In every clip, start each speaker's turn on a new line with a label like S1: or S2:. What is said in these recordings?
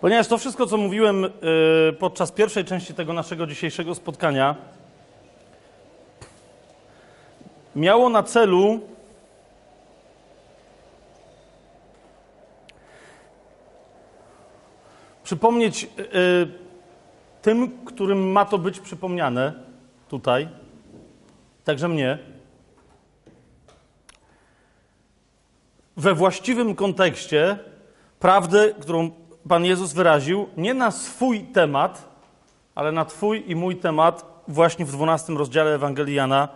S1: Ponieważ to wszystko, co mówiłem y, podczas pierwszej części tego naszego dzisiejszego spotkania, miało na celu przypomnieć y, tym, którym ma to być przypomniane tutaj, także mnie, we właściwym kontekście prawdę, którą Pan Jezus wyraził, nie na swój temat, ale na Twój i mój temat, właśnie w 12 rozdziale Ewangelii Jana,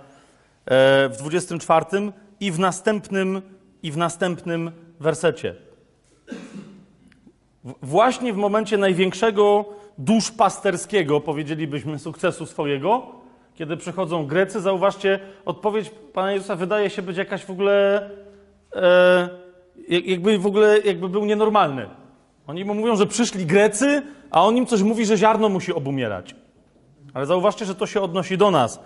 S1: e, w 24 i w następnym, i w następnym wersecie. Właśnie w momencie największego duszpasterskiego, powiedzielibyśmy, sukcesu swojego, kiedy przychodzą Grecy, zauważcie, odpowiedź Pana Jezusa wydaje się być jakaś w ogóle, e, jak- jakby w ogóle jakby był nienormalny. Oni mu mówią, że przyszli Grecy, a on im coś mówi, że ziarno musi obumierać. Ale zauważcie, że to się odnosi do nas.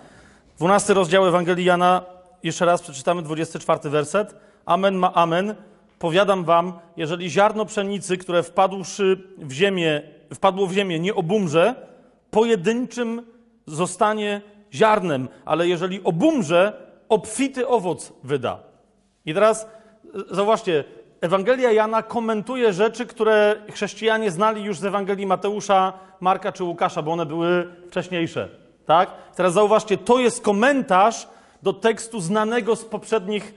S1: 12 rozdział Ewangelii Jana, jeszcze raz przeczytamy 24 werset. Amen ma amen. Powiadam wam, jeżeli ziarno pszenicy, które wpadłszy w ziemię, wpadło w ziemię, nie obumrze, pojedynczym zostanie ziarnem, ale jeżeli obumrze, obfity owoc wyda. I teraz e, zauważcie, Ewangelia Jana komentuje rzeczy, które chrześcijanie znali już z Ewangelii Mateusza, Marka czy Łukasza, bo one były wcześniejsze. Tak? Teraz zauważcie, to jest komentarz do tekstu znanego z poprzednich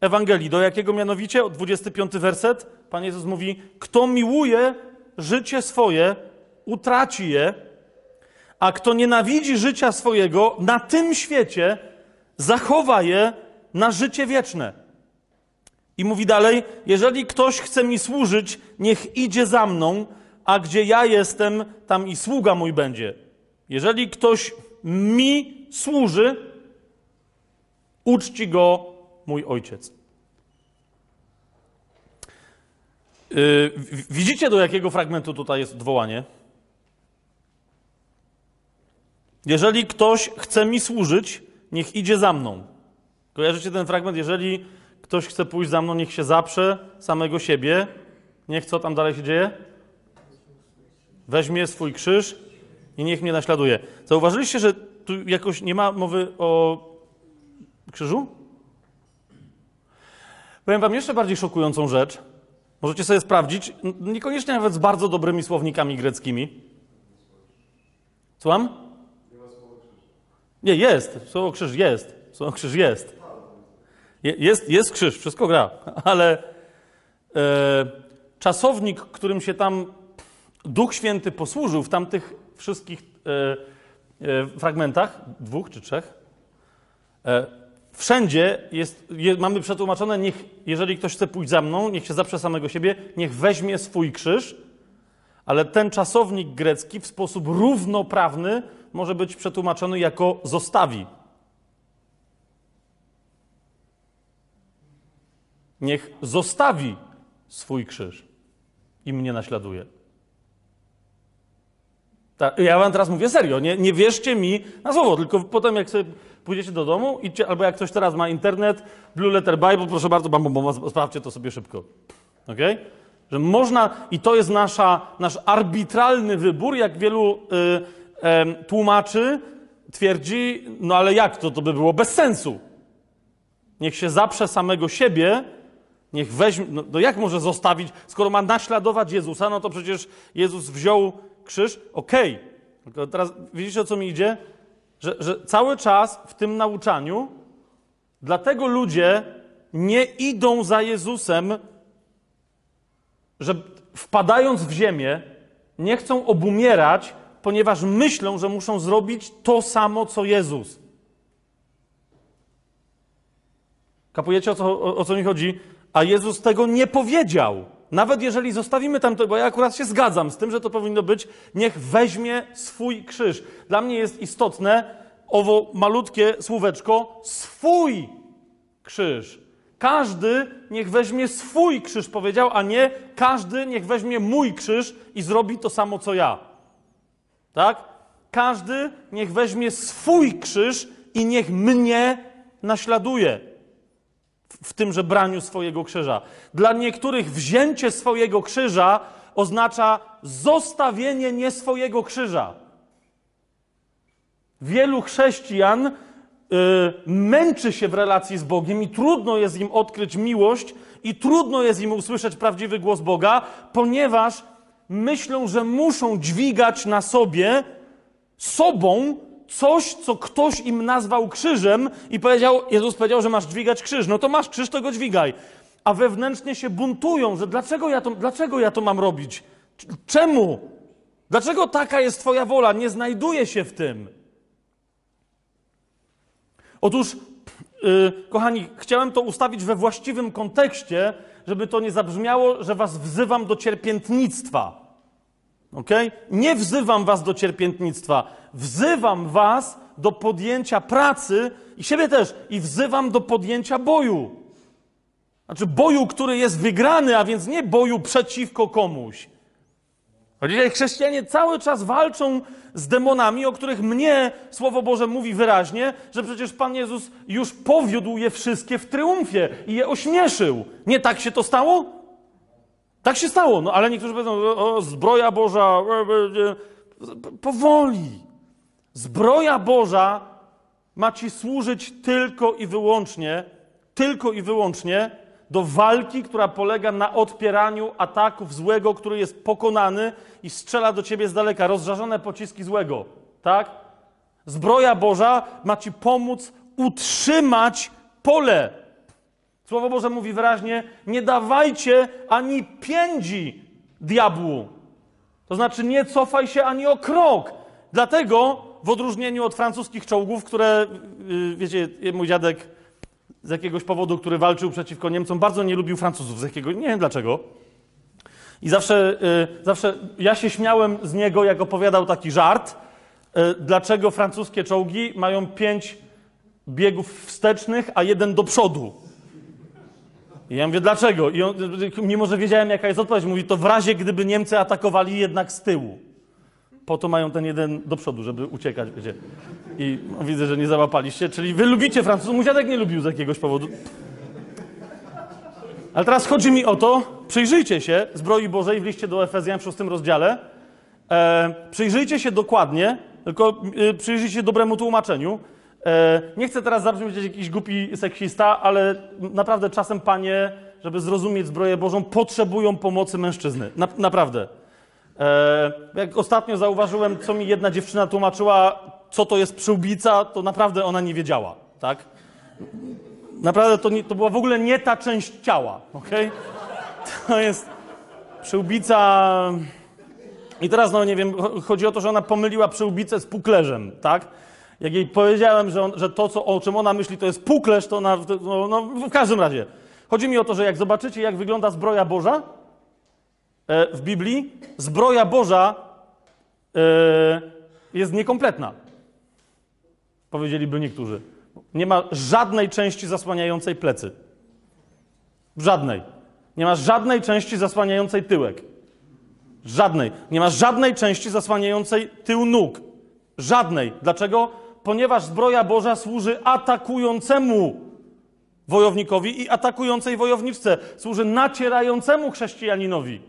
S1: Ewangelii. Do jakiego mianowicie? O 25 werset. Pan Jezus mówi: Kto miłuje życie swoje, utraci je, a kto nienawidzi życia swojego na tym świecie, zachowa je na życie wieczne. I mówi dalej: Jeżeli ktoś chce mi służyć, niech idzie za mną, a gdzie ja jestem, tam i sługa mój będzie. Jeżeli ktoś mi służy, uczci go mój ojciec. W- widzicie, do jakiego fragmentu tutaj jest odwołanie? Jeżeli ktoś chce mi służyć, niech idzie za mną. Kojarzycie ten fragment? Jeżeli ktoś chce pójść za mną, niech się zaprze samego siebie. Niech co tam dalej się dzieje? Weźmie swój krzyż i niech mnie naśladuje. Zauważyliście, że tu jakoś nie ma mowy o krzyżu? Powiem wam jeszcze bardziej szokującą rzecz. Możecie sobie sprawdzić, niekoniecznie nawet z bardzo dobrymi słownikami greckimi. Słucham? Nie, jest. Słowo krzyż jest. Słowo krzyż jest. Je- Jest, jest krzyż, wszystko gra, ale e, czasownik, którym się tam Duch Święty posłużył w tamtych wszystkich e, e, fragmentach, dwóch czy trzech, e, wszędzie jest, je, mamy przetłumaczone, niech, jeżeli ktoś chce pójść za mną, niech się zaprze samego siebie, niech weźmie swój krzyż, ale ten czasownik grecki w sposób równoprawny może być przetłumaczony jako zostawi. Niech zostawi swój krzyż i mnie naśladuje. Tak, ja wam teraz mówię serio, nie, nie wierzcie mi na słowo, tylko potem jak sobie pójdziecie do domu, idźcie, albo jak ktoś teraz ma internet, Blue Letter Bible, proszę bardzo, bam, bam, bam, sprawdźcie to sobie szybko. Okay? Że można, i to jest nasza, nasz arbitralny wybór, jak wielu y, em, tłumaczy twierdzi, no ale jak to, to by było bez sensu. Niech się zaprze samego siebie, niech weźmie, no, no jak może zostawić, skoro ma naśladować Jezusa, no to przecież Jezus wziął krzyż, okej. Tylko teraz widzicie o co mi idzie? Że, że cały czas w tym nauczaniu, dlatego ludzie nie idą za Jezusem, że wpadając w ziemię, nie chcą obumierać, ponieważ myślą, że muszą zrobić to samo, co Jezus. Kapujecie o co, o, o co mi chodzi? A Jezus tego nie powiedział. Nawet jeżeli zostawimy tam to, bo ja akurat się zgadzam z tym, że to powinno być, niech weźmie swój krzyż. Dla mnie jest istotne owo malutkie słóweczko swój krzyż. Każdy niech weźmie swój krzyż, powiedział, a nie każdy niech weźmie mój krzyż i zrobi to samo, co ja. Tak? Każdy niech weźmie swój krzyż i niech mnie naśladuje. W tymże braniu swojego krzyża. Dla niektórych wzięcie swojego krzyża oznacza zostawienie nie swojego krzyża. Wielu chrześcijan y, męczy się w relacji z Bogiem i trudno jest im odkryć miłość i trudno jest im usłyszeć prawdziwy głos Boga, ponieważ myślą, że muszą dźwigać na sobie sobą coś, co ktoś im nazwał krzyżem i powiedział, Jezus powiedział, że masz dźwigać krzyż. No to masz krzyż, to go dźwigaj. A wewnętrznie się buntują, że dlaczego ja to, dlaczego ja to mam robić? Czemu? Dlaczego taka jest Twoja wola? Nie znajduję się w tym. Otóż, yy, kochani, chciałem to ustawić we właściwym kontekście, żeby to nie zabrzmiało, że Was wzywam do cierpiętnictwa. Ok? Nie wzywam Was do cierpiętnictwa. Wzywam Was do podjęcia pracy i siebie też, i wzywam do podjęcia boju. Znaczy boju, który jest wygrany, a więc nie boju przeciwko komuś. A dzisiaj chrześcijanie cały czas walczą z demonami, o których mnie Słowo Boże mówi wyraźnie, że przecież Pan Jezus już powiódł je wszystkie w triumfie i je ośmieszył. Nie tak się to stało? Tak się stało, no ale niektórzy powiedzą, o, zbroja Boża, e, e, powoli. Zbroja Boża ma ci służyć tylko i wyłącznie, tylko i wyłącznie do walki, która polega na odpieraniu ataków złego, który jest pokonany i strzela do ciebie z daleka, rozżarzone pociski złego, tak? Zbroja Boża ma ci pomóc utrzymać pole. Słowo Boże mówi wyraźnie: nie dawajcie ani piędzi diabłu. To znaczy, nie cofaj się ani o krok. Dlatego, w odróżnieniu od francuskich czołgów, które, yy, wiecie, mój dziadek z jakiegoś powodu, który walczył przeciwko Niemcom, bardzo nie lubił Francuzów. Z jakiegoś, nie wiem dlaczego. I zawsze, yy, zawsze ja się śmiałem z niego, jak opowiadał taki żart, yy, dlaczego francuskie czołgi mają pięć biegów wstecznych, a jeden do przodu. I ja mówię, dlaczego? I on, mimo, że wiedziałem, jaka jest odpowiedź, mówi, to w razie, gdyby Niemcy atakowali jednak z tyłu. Po to mają ten jeden do przodu, żeby uciekać, wiecie. I no, widzę, że nie załapaliście. Czyli wy lubicie Francuzów. Mój dziadek nie lubił z jakiegoś powodu. Ale teraz chodzi mi o to, przyjrzyjcie się zbroi Bożej w liście do Efezjan w szóstym rozdziale. E, przyjrzyjcie się dokładnie, tylko e, przyjrzyjcie się dobremu tłumaczeniu. E, nie chcę teraz zabrzmieć jakiś głupi seksista, ale naprawdę czasem panie, żeby zrozumieć zbroję Bożą, potrzebują pomocy mężczyzny. Na, naprawdę. E, jak ostatnio zauważyłem, co mi jedna dziewczyna tłumaczyła, co to jest przyłbica, to naprawdę ona nie wiedziała, tak? Naprawdę to, nie, to była w ogóle nie ta część ciała, ok? To jest przyłbica... I teraz, no nie wiem, chodzi o to, że ona pomyliła przyłbicę z puklerzem, tak? Jak jej powiedziałem, że, on, że to, co, o czym ona myśli, to jest puklerz, to ona. No, no, w każdym razie. Chodzi mi o to, że jak zobaczycie, jak wygląda zbroja Boża e, w Biblii, zbroja Boża e, jest niekompletna. Powiedzieliby niektórzy. Nie ma żadnej części zasłaniającej plecy. Żadnej. Nie ma żadnej części zasłaniającej tyłek. Żadnej. Nie ma żadnej części zasłaniającej tył nóg. Żadnej. Dlaczego? Ponieważ zbroja Boża służy atakującemu wojownikowi i atakującej wojowniczce. Służy nacierającemu chrześcijaninowi.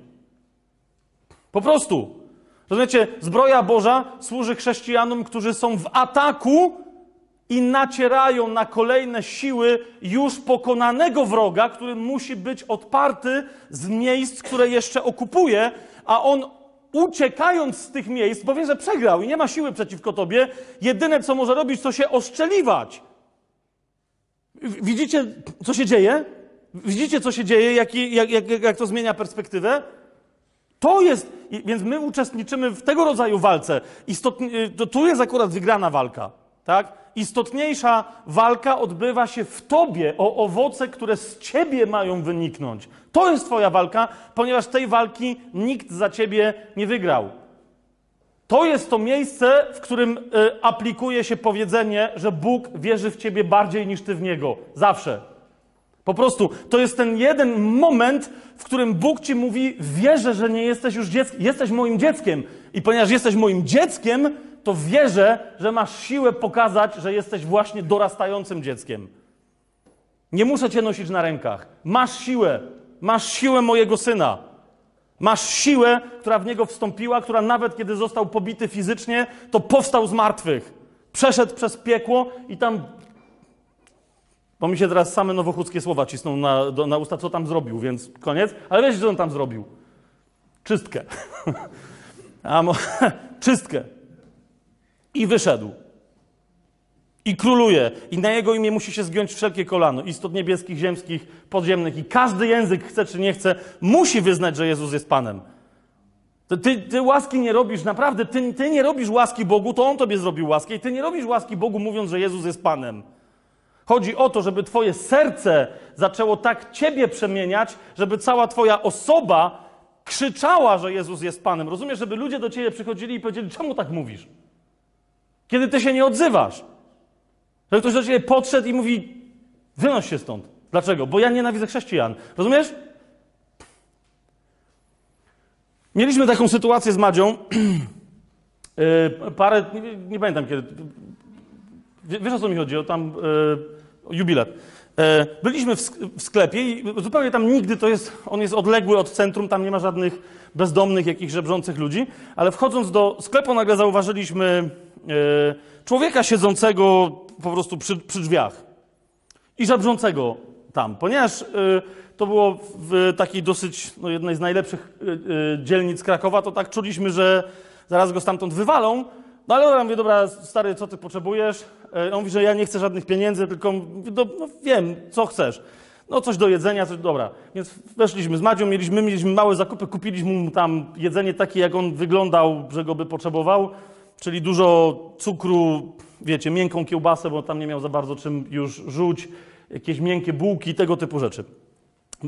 S1: Po prostu. Rozumiecie? Zbroja Boża służy chrześcijanom, którzy są w ataku i nacierają na kolejne siły już pokonanego wroga, który musi być odparty z miejsc, które jeszcze okupuje, a on uciekając z tych miejsc, bo wie, że przegrał i nie ma siły przeciwko tobie, jedyne co może robić, to się oszczeliwać. Widzicie, co się dzieje? Widzicie, co się dzieje, jak, jak, jak, jak to zmienia perspektywę? To jest, więc my uczestniczymy w tego rodzaju walce. Istotnie, to tu jest akurat wygrana walka, tak? Istotniejsza walka odbywa się w tobie o owoce, które z ciebie mają wyniknąć. To jest twoja walka, ponieważ tej walki nikt za ciebie nie wygrał. To jest to miejsce, w którym y, aplikuje się powiedzenie, że Bóg wierzy w ciebie bardziej niż ty w niego. Zawsze. Po prostu to jest ten jeden moment, w którym Bóg ci mówi: Wierzę, że nie jesteś już dzieckiem, jesteś moim dzieckiem. I ponieważ jesteś moim dzieckiem, to wierzę, że masz siłę pokazać, że jesteś właśnie dorastającym dzieckiem. Nie muszę cię nosić na rękach. Masz siłę. Masz siłę mojego syna. Masz siłę, która w niego wstąpiła, która nawet kiedy został pobity fizycznie, to powstał z martwych. Przeszedł przez piekło i tam. Bo mi się teraz same nowochódzkie słowa cisną na, do, na usta, co tam zrobił, więc koniec. Ale wiecie, co on tam zrobił? Czystkę. A mo... Czystkę. I wyszedł. I króluje. I na jego imię musi się zgiąć wszelkie kolano. Istot niebieskich, ziemskich, podziemnych. I każdy język, chce czy nie chce, musi wyznać, że Jezus jest Panem. Ty, ty, łaski nie robisz, naprawdę, ty, ty nie robisz łaski Bogu, to On tobie zrobił łaskę. I ty nie robisz łaski Bogu, mówiąc, że Jezus jest Panem. Chodzi o to, żeby twoje serce zaczęło tak ciebie przemieniać, żeby cała twoja osoba krzyczała, że Jezus jest Panem. Rozumiesz, żeby ludzie do ciebie przychodzili i powiedzieli, czemu tak mówisz? Kiedy ty się nie odzywasz. Że ktoś do ciebie podszedł i mówi, wynoś się stąd. Dlaczego? Bo ja nienawidzę chrześcijan. Rozumiesz? Mieliśmy taką sytuację z Madzią. Yy, parę, nie, nie, pamiętam kiedy. Wiesz o co mi chodzi? O tam yy, jubilat. Yy, byliśmy w, sklepie i zupełnie tam nigdy to jest, on jest odległy od centrum, tam nie ma żadnych bezdomnych, jakichś żebrzących ludzi, ale wchodząc do sklepu nagle zauważyliśmy człowieka siedzącego po prostu przy, przy drzwiach i żebrzącego tam, ponieważ to było w takiej dosyć, no jednej z najlepszych dzielnic Krakowa, to tak czuliśmy, że zaraz go stamtąd wywalą. No ale ja mówię, dobra, stary, co ty potrzebujesz? On mówi, że ja nie chcę żadnych pieniędzy, tylko no, no, wiem, co chcesz. No coś do jedzenia, coś, dobra. Więc weszliśmy z Madzią, mieliśmy, mieliśmy małe zakupy, kupiliśmy mu tam jedzenie takie, jak on wyglądał, że go by potrzebował, czyli dużo cukru, wiecie, miękką kiełbasę, bo tam nie miał za bardzo czym już rzuć, jakieś miękkie bułki, tego typu rzeczy.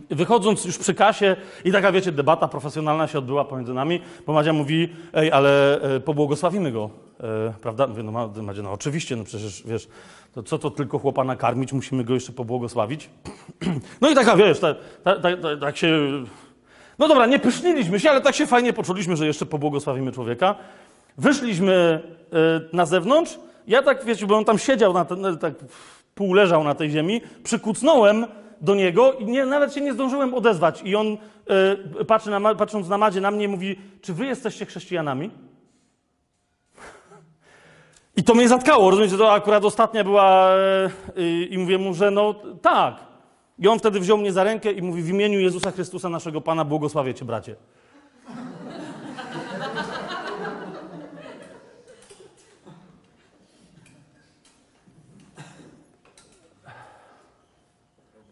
S1: Wychodząc już przy kasie i taka, wiecie, debata profesjonalna się odbyła pomiędzy nami, bo Madzia mówi, ej, ale e, pobłogosławimy go, e, prawda? Mówię, no Madzia, no oczywiście, no przecież, wiesz, to co to tylko chłopa nakarmić, musimy go jeszcze pobłogosławić. No i taka, wiesz, tak ta, ta, ta, tak się... No dobra, nie pyszniliśmy się, ale tak się fajnie poczuliśmy, że jeszcze pobłogosławimy człowieka. Wyszliśmy e, na zewnątrz, ja tak, wiecie, bo on tam siedział, na ten, tak pół leżał na tej ziemi, przykucnąłem, do niego i nie, nawet się nie zdążyłem odezwać. I on, y, patrzy na, patrząc na Madzie, na mnie mówi, czy wy jesteście chrześcijanami? I to mnie zatkało, rozumiecie, to akurat ostatnia była y, i mówię mu, że no tak. I on wtedy wziął mnie za rękę i mówi, w imieniu Jezusa Chrystusa, naszego Pana, błogosławię cię, bracie.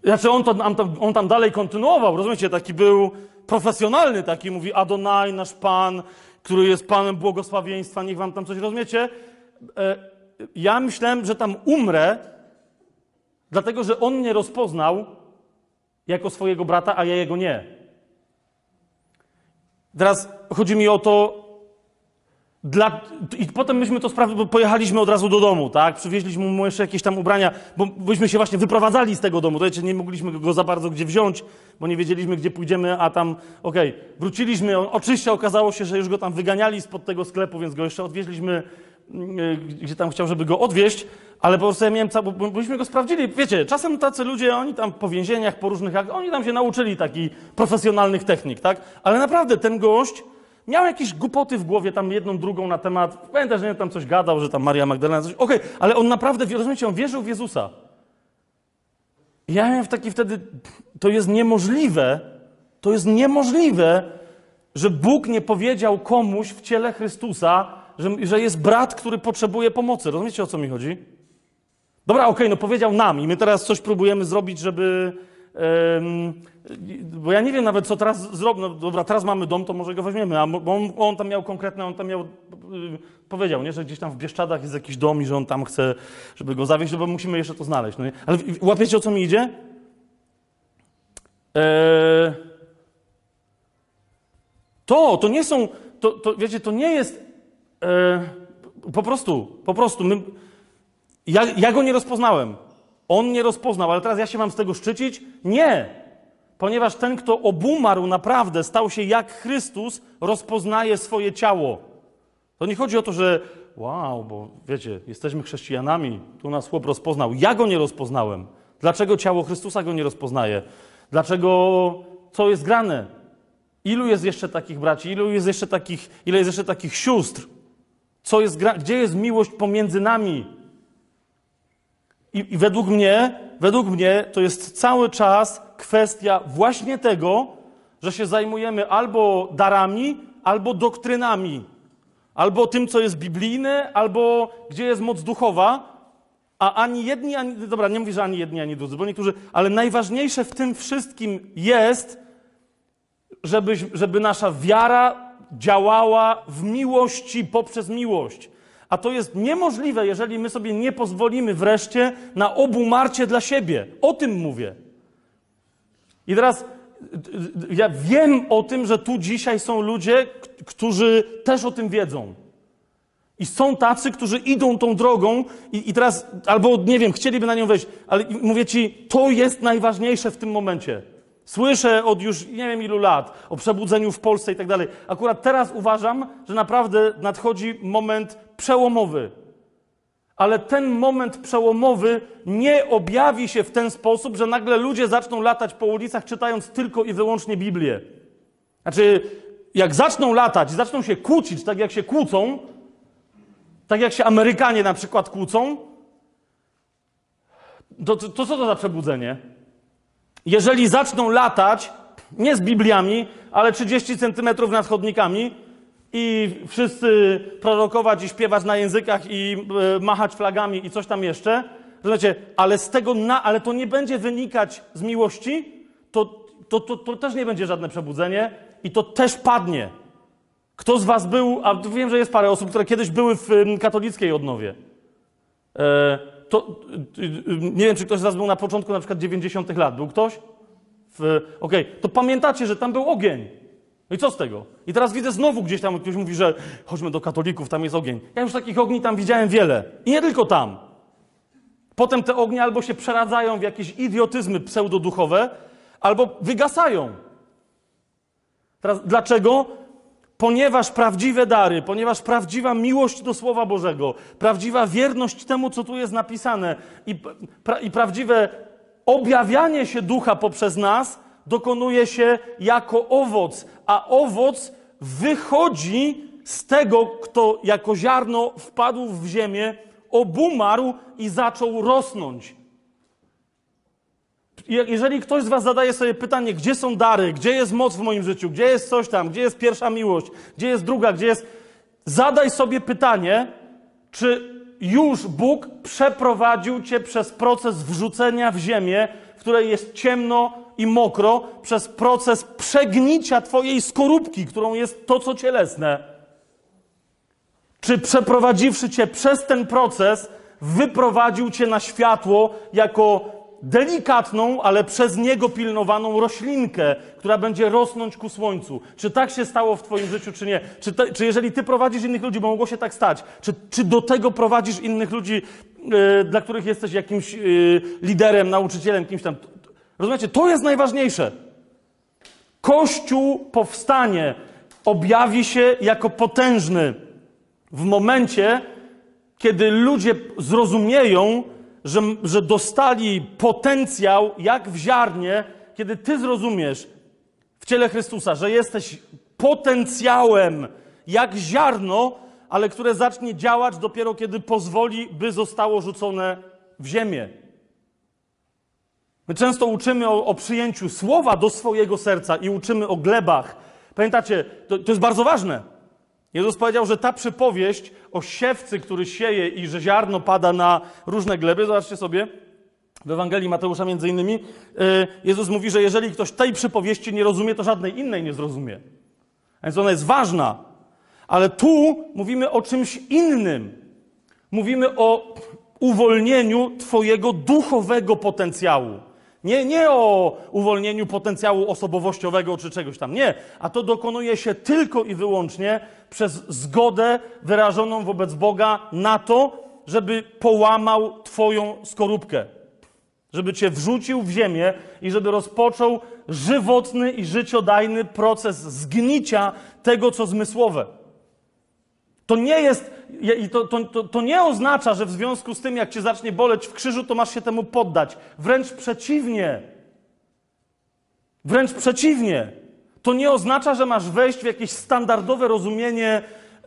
S1: Znaczy on, to, on, tam, on tam dalej kontynuował, rozumiecie, taki był profesjonalny, taki mówi Adonai, nasz Pan, który jest Panem błogosławieństwa, niech wam tam coś, rozumiecie? E, ja myślałem, że tam umrę, dlatego, że on mnie rozpoznał jako swojego brata, a ja jego nie. Teraz chodzi mi o to, dla, I potem myśmy to sprawdzili, bo pojechaliśmy od razu do domu, tak? Przywieźliśmy mu jeszcze jakieś tam ubrania, bo byśmy się właśnie wyprowadzali z tego domu. To nie mogliśmy go za bardzo gdzie wziąć, bo nie wiedzieliśmy, gdzie pójdziemy, a tam, okej, okay, wróciliśmy. Oczywiście okazało się, że już go tam wyganiali spod tego sklepu, więc go jeszcze odwieźliśmy, mm, gdzie tam chciał, żeby go odwieźć, ale po prostu ja miałem, bo byśmy go sprawdzili. Wiecie, czasem tacy ludzie, oni tam po więzieniach, po różnych, oni tam się nauczyli takich profesjonalnych technik, tak? Ale naprawdę ten gość Miał jakieś głupoty w głowie, tam jedną, drugą na temat. Pamiętasz, że tam coś gadał, że tam Maria Magdalena coś. Okej, okay, ale on naprawdę, rozumiecie, on wierzył w Jezusa. Ja miałem taki wtedy, to jest niemożliwe, to jest niemożliwe, że Bóg nie powiedział komuś w ciele Chrystusa, że, że jest brat, który potrzebuje pomocy. Rozumiecie, o co mi chodzi? Dobra, okej, okay, no powiedział nam i my teraz coś próbujemy zrobić, żeby bo ja nie wiem nawet, co teraz zrobić. No dobra, teraz mamy dom, to może go weźmiemy. A on, on tam miał konkretne, on tam miał, y, powiedział, nie, że gdzieś tam w Bieszczadach jest jakiś dom i że on tam chce, żeby go zawieźć, bo musimy jeszcze to znaleźć. No nie? Ale łapiecie, o co mi idzie? Eee... To, to nie są, to, to wiecie, to nie jest e, po prostu, po prostu, my, ja, ja go nie rozpoznałem. On nie rozpoznał, ale teraz ja się mam z tego szczycić? Nie! Ponieważ ten, kto obumarł naprawdę, stał się jak Chrystus, rozpoznaje swoje ciało. To nie chodzi o to, że wow, bo wiecie, jesteśmy chrześcijanami, tu nas chłop rozpoznał. Ja go nie rozpoznałem. Dlaczego ciało Chrystusa go nie rozpoznaje? Dlaczego co jest grane? Ilu jest jeszcze takich braci? Ilu jest jeszcze takich, ile jest jeszcze takich sióstr? Co jest gra... Gdzie jest miłość pomiędzy nami? I, I według mnie, według mnie to jest cały czas kwestia właśnie tego, że się zajmujemy albo darami, albo doktrynami, albo tym, co jest biblijne, albo gdzie jest moc duchowa, a ani jedni, ani, dobra, nie mówię, że ani jedni, ani drudzy, bo niektórzy, ale najważniejsze w tym wszystkim jest, żeby, żeby nasza wiara działała w miłości poprzez miłość. A to jest niemożliwe, jeżeli my sobie nie pozwolimy wreszcie na obumarcie dla siebie. O tym mówię. I teraz ja wiem o tym, że tu dzisiaj są ludzie, którzy też o tym wiedzą. I są tacy, którzy idą tą drogą i, i, teraz, albo nie wiem, chcieliby na nią wejść, ale mówię ci, to jest najważniejsze w tym momencie. Słyszę od już nie wiem ilu lat o przebudzeniu w Polsce i tak dalej. Akurat teraz uważam, że naprawdę nadchodzi moment przełomowy. Ale ten moment przełomowy nie objawi się w ten sposób, że nagle ludzie zaczną latać po ulicach, czytając tylko i wyłącznie Biblię. Znaczy, jak zaczną latać, zaczną się kłócić, tak jak się kłócą, tak jak się Amerykanie na przykład kłócą, to, to, to co to za przebudzenie? Jeżeli zaczną latać, nie z Bibliami, ale 30 centymetrów nad chodnikami i wszyscy prorokować i śpiewać na językach i y, machać flagami i coś tam jeszcze, znaczy, ale z tego, na, ale to nie będzie wynikać z miłości, to, to, to, to też nie będzie żadne przebudzenie i to też padnie. Kto z Was był, a wiem, że jest parę osób, które kiedyś były w katolickiej odnowie. E, to, nie wiem, czy ktoś z Was był na początku na przykład 90. lat. Był ktoś? Okej, okay. to pamiętacie, że tam był ogień. No i co z tego? I teraz widzę znowu gdzieś tam ktoś mówi, że chodźmy do katolików, tam jest ogień. Ja już takich ogni tam widziałem wiele. I nie tylko tam. Potem te ognie albo się przeradzają w jakieś idiotyzmy pseudoduchowe, albo wygasają. Teraz dlaczego? Ponieważ prawdziwe dary, ponieważ prawdziwa miłość do Słowa Bożego, prawdziwa wierność temu, co tu jest napisane i, pra, i prawdziwe objawianie się ducha poprzez nas dokonuje się jako owoc, a owoc wychodzi z tego, kto jako ziarno wpadł w ziemię, obumarł i zaczął rosnąć. Jeżeli ktoś z Was zadaje sobie pytanie, gdzie są dary, gdzie jest moc w moim życiu, gdzie jest coś tam, gdzie jest pierwsza miłość, gdzie jest druga, gdzie jest. Zadaj sobie pytanie, czy już Bóg przeprowadził Cię przez proces wrzucenia w ziemię, w której jest ciemno i mokro, przez proces przegnicia Twojej skorupki, którą jest to, co cielesne. Czy przeprowadziwszy Cię przez ten proces, wyprowadził Cię na światło jako delikatną, ale przez niego pilnowaną roślinkę, która będzie rosnąć ku słońcu. Czy tak się stało w Twoim życiu, czy nie? Czy, te, czy jeżeli Ty prowadzisz innych ludzi, bo mogło się tak stać, czy, czy do tego prowadzisz innych ludzi, yy, dla których jesteś jakimś yy, liderem, nauczycielem, kimś tam? Rozumiecie? To jest najważniejsze. Kościół powstanie, objawi się jako potężny w momencie, kiedy ludzie zrozumieją, że, że dostali potencjał jak w ziarnie, kiedy ty zrozumiesz w ciele Chrystusa, że jesteś potencjałem jak ziarno, ale które zacznie działać dopiero kiedy pozwoli, by zostało rzucone w ziemię. My często uczymy o, o przyjęciu słowa do swojego serca i uczymy o glebach. Pamiętacie, to, to jest bardzo ważne. Jezus powiedział, że ta przypowieść o siewcy, który sieje i że ziarno pada na różne gleby, zobaczcie sobie, w Ewangelii Mateusza między innymi, y, Jezus mówi, że jeżeli ktoś tej przypowieści nie rozumie, to żadnej innej nie zrozumie. Więc ona jest ważna. Ale tu mówimy o czymś innym. Mówimy o uwolnieniu Twojego duchowego potencjału. Nie, nie o uwolnieniu potencjału osobowościowego czy czegoś tam. Nie. A to dokonuje się tylko i wyłącznie przez zgodę wyrażoną wobec Boga na to, żeby połamał Twoją skorupkę. Żeby Cię wrzucił w ziemię i żeby rozpoczął żywotny i życiodajny proces zgnicia tego, co zmysłowe. To nie jest, i to, to, to, to nie oznacza, że w związku z tym, jak cię zacznie boleć w krzyżu, to masz się temu poddać. Wręcz przeciwnie. Wręcz przeciwnie. To nie oznacza, że masz wejść w jakieś standardowe rozumienie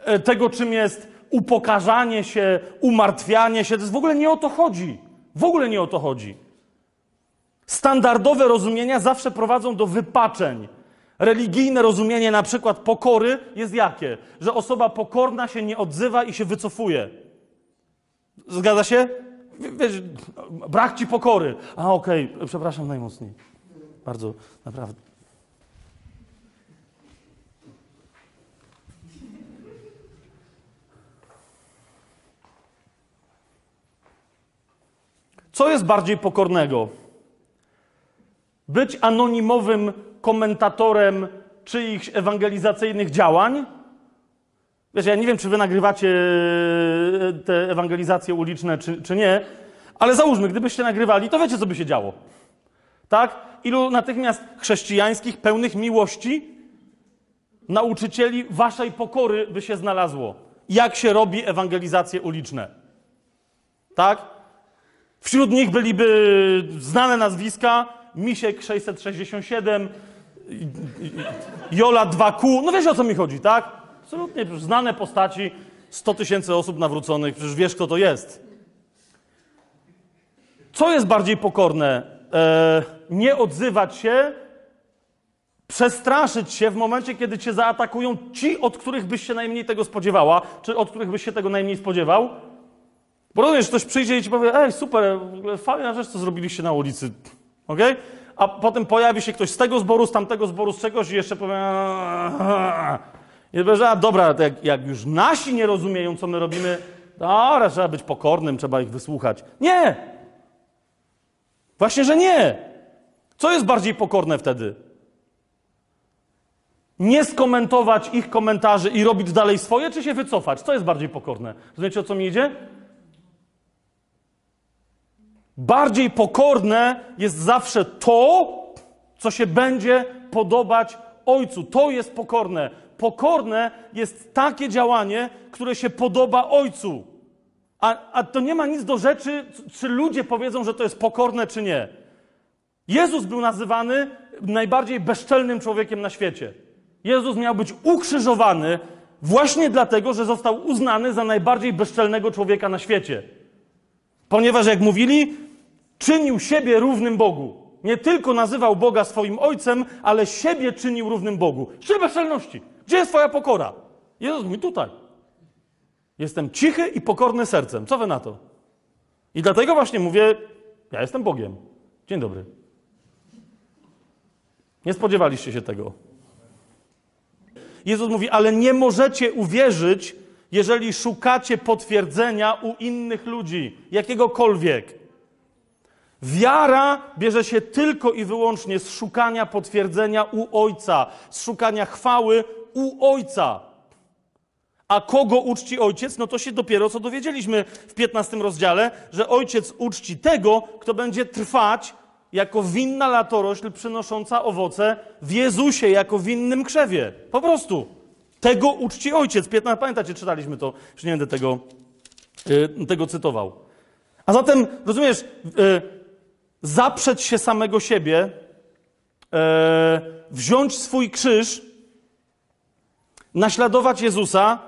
S1: e, tego, czym jest upokarzanie się, umartwianie się. To jest w ogóle nie o to chodzi. W ogóle nie o to chodzi. Standardowe rozumienia zawsze prowadzą do wypaczeń. Religijne rozumienie na przykład pokory jest jakie? Że osoba pokorna się nie odzywa i się wycofuje. Zgadza się? Wiesz, brak ci pokory. A okej, okay. przepraszam najmocniej. Bardzo, naprawdę. Co jest bardziej pokornego? Być anonimowym komentatorem czyichś ewangelizacyjnych działań? Wiesz, ja nie wiem, czy wy nagrywacie e, te ewangelizacje uliczne, czy, czy nie, ale załóżmy, gdybyście nagrywali, to wiecie, co by się działo. Tak? Ilu natychmiast chrześcijańskich, pełnych miłości, nauczycieli waszej pokory by się znalazło. Jak się robi ewangelizacje uliczne? Tak? Wśród nich byliby znane nazwiska Misiek 667, Jola 2Q. No wiesz o co mi chodzi, tak? Absolutnie znane postaci, 100 tysięcy osób nawróconych, przecież wiesz kto to jest. Co jest bardziej pokorne? Eee, nie odzywać się, przestraszyć się w momencie, kiedy cię zaatakują ci, od których byś się najmniej tego spodziewała, czy od których byś się tego najmniej spodziewał. Bo rozumiesz, ktoś przyjdzie i ci powie, ej, super, fajna rzecz, co zrobiliście na ulicy, okej? Okay? A potem pojawi się ktoś z tego zboru, z tamtego zboru, z czegoś i jeszcze powie, i powie, a dobra, jak, jak już nasi nie rozumieją, co my robimy, dobra, trzeba być pokornym, trzeba ich wysłuchać. Nie! Właśnie, że nie! Co jest bardziej pokorne wtedy? Nie skomentować ich komentarzy i robić dalej swoje, czy się wycofać? Co jest bardziej pokorne? Rozumiecie, o co mi idzie? Bardziej pokorne jest zawsze to, co się będzie podobać Ojcu. To jest pokorne. Pokorne jest takie działanie, które się podoba Ojcu. A, a to nie ma nic do rzeczy, czy ludzie powiedzą, że to jest pokorne, czy nie. Jezus był nazywany najbardziej bezczelnym człowiekiem na świecie. Jezus miał być ukrzyżowany właśnie dlatego, że został uznany za najbardziej bezczelnego człowieka na świecie. Ponieważ, jak mówili, czynił siebie równym Bogu. Nie tylko nazywał Boga swoim ojcem, ale siebie czynił równym Bogu. Trzy bezczelności. Gdzie jest Twoja pokora? Jezus mówi tutaj. Jestem cichy i pokorny sercem. Co wy na to? I dlatego właśnie mówię, ja jestem Bogiem. Dzień dobry. Nie spodziewaliście się tego. Jezus mówi, ale nie możecie uwierzyć, jeżeli szukacie potwierdzenia u innych ludzi, jakiegokolwiek. Wiara bierze się tylko i wyłącznie z szukania potwierdzenia u Ojca, z szukania chwały u Ojca. A kogo uczci ojciec? No to się dopiero co dowiedzieliśmy w 15 rozdziale, że ojciec uczci tego, kto będzie trwać jako winna latorośl przynosząca owoce w Jezusie, jako winnym krzewie. Po prostu. Tego uczci ojciec. 15, pamiętacie, czytaliśmy to, już nie będę tego, yy, tego cytował. A zatem, rozumiesz, yy, zaprzeć się samego siebie, yy, wziąć swój krzyż, naśladować Jezusa,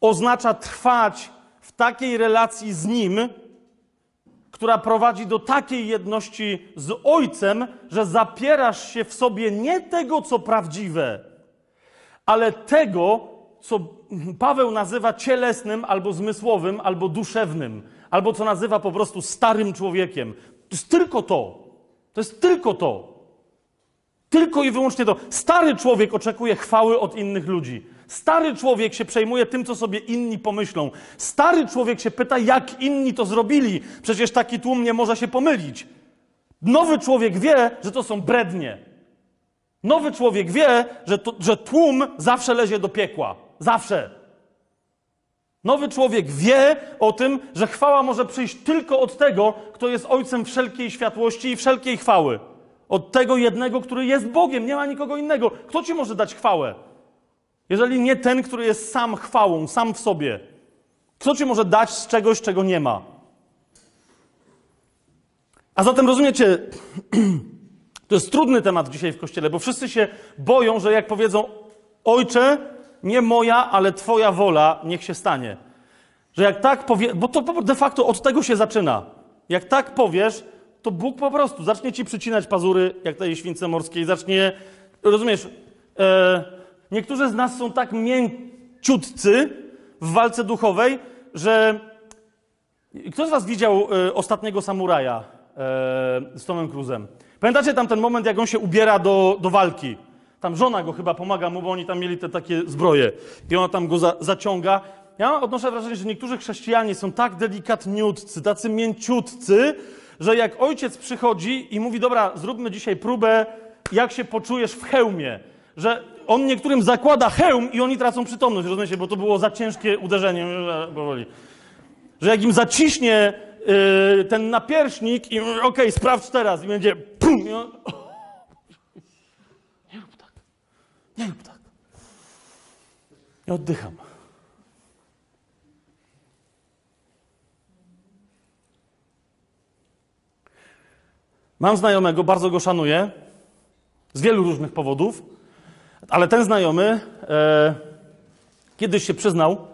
S1: oznacza trwać w takiej relacji z Nim, która prowadzi do takiej jedności z Ojcem, że zapierasz się w sobie nie tego, co prawdziwe, ale tego, co Paweł nazywa cielesnym, albo zmysłowym, albo duszewnym, albo co nazywa po prostu starym człowiekiem. To jest tylko to. To jest tylko to. Tylko i wyłącznie to. Stary człowiek oczekuje chwały od innych ludzi. Stary człowiek się przejmuje tym, co sobie inni pomyślą. Stary człowiek się pyta, jak inni to zrobili. Przecież taki tłum nie może się pomylić. Nowy człowiek wie, że to są brednie. Nowy człowiek wie, że, to, że tłum zawsze lezie do piekła. Zawsze. Nowy człowiek wie o tym, że chwała może przyjść tylko od tego, kto jest ojcem wszelkiej światłości i wszelkiej chwały. Od tego jednego, który jest Bogiem. Nie ma nikogo innego. Kto ci może dać chwałę? Jeżeli nie ten, który jest sam chwałą, sam w sobie? Kto ci może dać z czegoś, czego nie ma? A zatem rozumiecie, to jest trudny temat dzisiaj w kościele, bo wszyscy się boją, że jak powiedzą: Ojcze, nie moja, ale Twoja wola, niech się stanie. Że jak tak powie, bo to de facto od tego się zaczyna. Jak tak powiesz, to Bóg po prostu zacznie ci przycinać pazury, jak tej śwince morskiej, zacznie, rozumiesz, e, niektórzy z nas są tak mięciutcy w walce duchowej, że kto z was widział e, ostatniego samuraja e, z Tomem Cruzem? Pamiętacie tam ten moment, jak on się ubiera do, do walki? Tam żona go chyba pomaga mu, bo oni tam mieli te takie zbroje. I ona tam go za, zaciąga. Ja odnoszę wrażenie, że niektórzy chrześcijanie są tak delikatniutcy, tacy mięciutcy, że jak ojciec przychodzi i mówi, dobra, zróbmy dzisiaj próbę, jak się poczujesz w hełmie, że on niektórym zakłada hełm i oni tracą przytomność, rozumiecie, bo to było za ciężkie uderzenie, powoli. Że jak im zaciśnie yy, ten napierśnik i okej, okay, sprawdź teraz i będzie pum, i on, nie rób tak, nie rób tak. Ja oddycham. Mam znajomego, bardzo go szanuję, z wielu różnych powodów, ale ten znajomy e, kiedyś się przyznał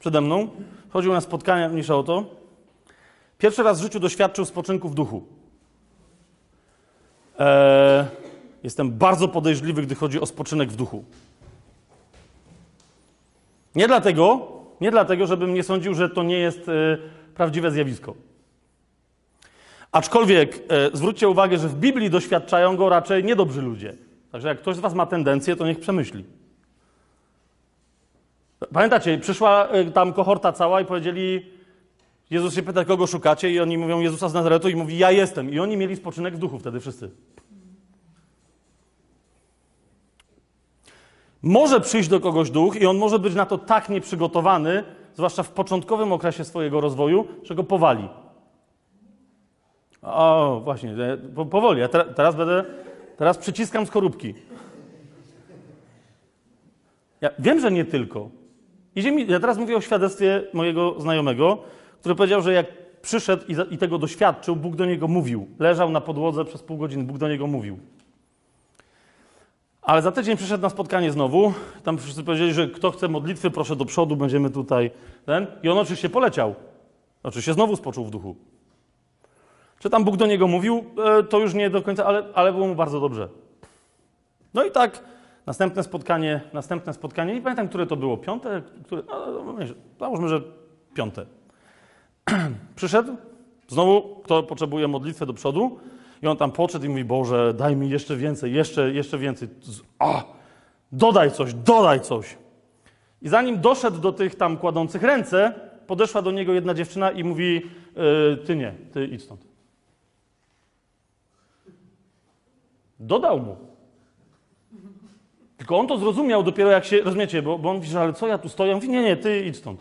S1: przede mną, chodził na spotkania mniejsza o to, pierwszy raz w życiu doświadczył spoczynku w duchu. E, jestem bardzo podejrzliwy, gdy chodzi o spoczynek w duchu. Nie dlatego, nie dlatego, żebym nie sądził, że to nie jest e, prawdziwe zjawisko. Aczkolwiek e, zwróćcie uwagę, że w Biblii doświadczają go raczej niedobrzy ludzie. Także jak ktoś z Was ma tendencję, to niech przemyśli. Pamiętacie, przyszła e, tam kohorta cała i powiedzieli, Jezus się pyta, kogo szukacie? I oni mówią Jezusa z Nazaretu i mówi, ja jestem. I oni mieli spoczynek w duchu wtedy wszyscy. Może przyjść do kogoś duch i on może być na to tak nieprzygotowany, zwłaszcza w początkowym okresie swojego rozwoju, że go powali. O, właśnie, e, powoli. Ja teraz będę, teraz przyciskam skorupki. Ja wiem, że nie tylko. Ja teraz mówię o świadectwie mojego znajomego, który powiedział, że jak przyszedł i, i tego doświadczył, Bóg do niego mówił. Leżał na podłodze przez pół godziny, Bóg do niego mówił. Ale za tydzień przyszedł na spotkanie znowu. Tam wszyscy powiedzieli, że kto chce modlitwy, proszę do przodu, będziemy tutaj. Ten. I on oczywiście poleciał. Oczywiście znowu spoczął w duchu. Czy tam Bóg do niego mówił, e, to już nie do końca, ale, ale było mu bardzo dobrze. No i tak, następne spotkanie, następne spotkanie, nie pamiętam, które to było, piąte? Które, no, no załóżmy, że piąte. Przyszedł, znowu kto potrzebuje modlitwę do przodu i on tam podszedł i mówi, Boże, daj mi jeszcze więcej, jeszcze, jeszcze więcej. A, dodaj coś, dodaj coś. I zanim doszedł do tych tam kładących ręce, podeszła do niego jedna dziewczyna i mówi, e, ty nie, ty idź stąd. Dodał mu. Tylko on to zrozumiał dopiero jak się, rozumiecie, bo, bo on mówi, że ale co ja tu stoję? On mówi, nie, nie, ty idź stąd.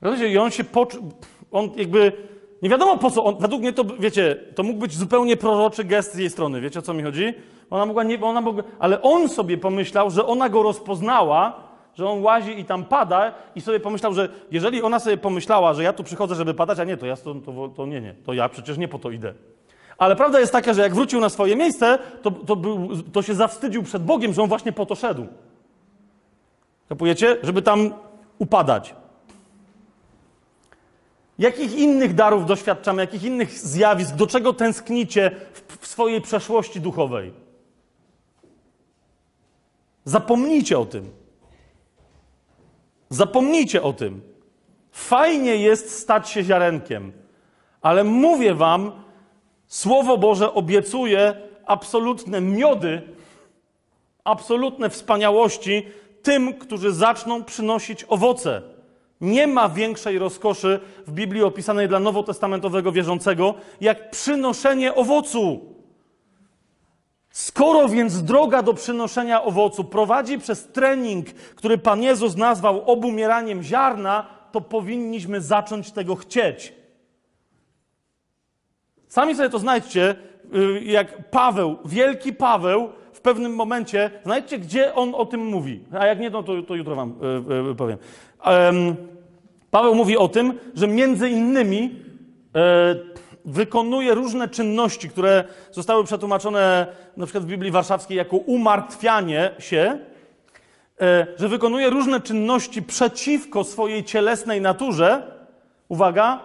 S1: Rozumiecie, i on się poczuł, on jakby, nie wiadomo po co, on, według mnie to, wiecie, to mógł być zupełnie proroczy gest z jej strony, wiecie o co mi chodzi? Ona mogła, nie, ona mogła, ale on sobie pomyślał, że ona go rozpoznała, że on łazi i tam pada i sobie pomyślał, że jeżeli ona sobie pomyślała, że ja tu przychodzę, żeby padać, a nie, to ja to, to, to nie, nie, to ja przecież nie po to idę. Ale prawda jest taka, że jak wrócił na swoje miejsce, to, to, był, to się zawstydził przed Bogiem, że on właśnie po to szedł. Kapujecie? Żeby tam upadać. Jakich innych darów doświadczamy, jakich innych zjawisk, do czego tęsknicie w, w swojej przeszłości duchowej? Zapomnijcie o tym. Zapomnijcie o tym. Fajnie jest stać się ziarenkiem, ale mówię wam, Słowo Boże obiecuje absolutne miody, absolutne wspaniałości tym, którzy zaczną przynosić owoce. Nie ma większej rozkoszy w Biblii opisanej dla nowotestamentowego wierzącego, jak przynoszenie owocu. Skoro więc droga do przynoszenia owocu prowadzi przez trening, który Pan Jezus nazwał obumieraniem ziarna, to powinniśmy zacząć tego chcieć. Sami sobie to znajdźcie, y, jak Paweł, wielki Paweł, w pewnym momencie, znajdźcie, gdzie on o tym mówi. A jak nie, no to, to jutro wam e, e, powiem. Paweł mówi o tym, że między innymi e, wykonuje różne czynności, które zostały przetłumaczone na przykład w Biblii Warszawskiej jako umartwianie się, e, że wykonuje różne czynności przeciwko swojej cielesnej naturze, uwaga,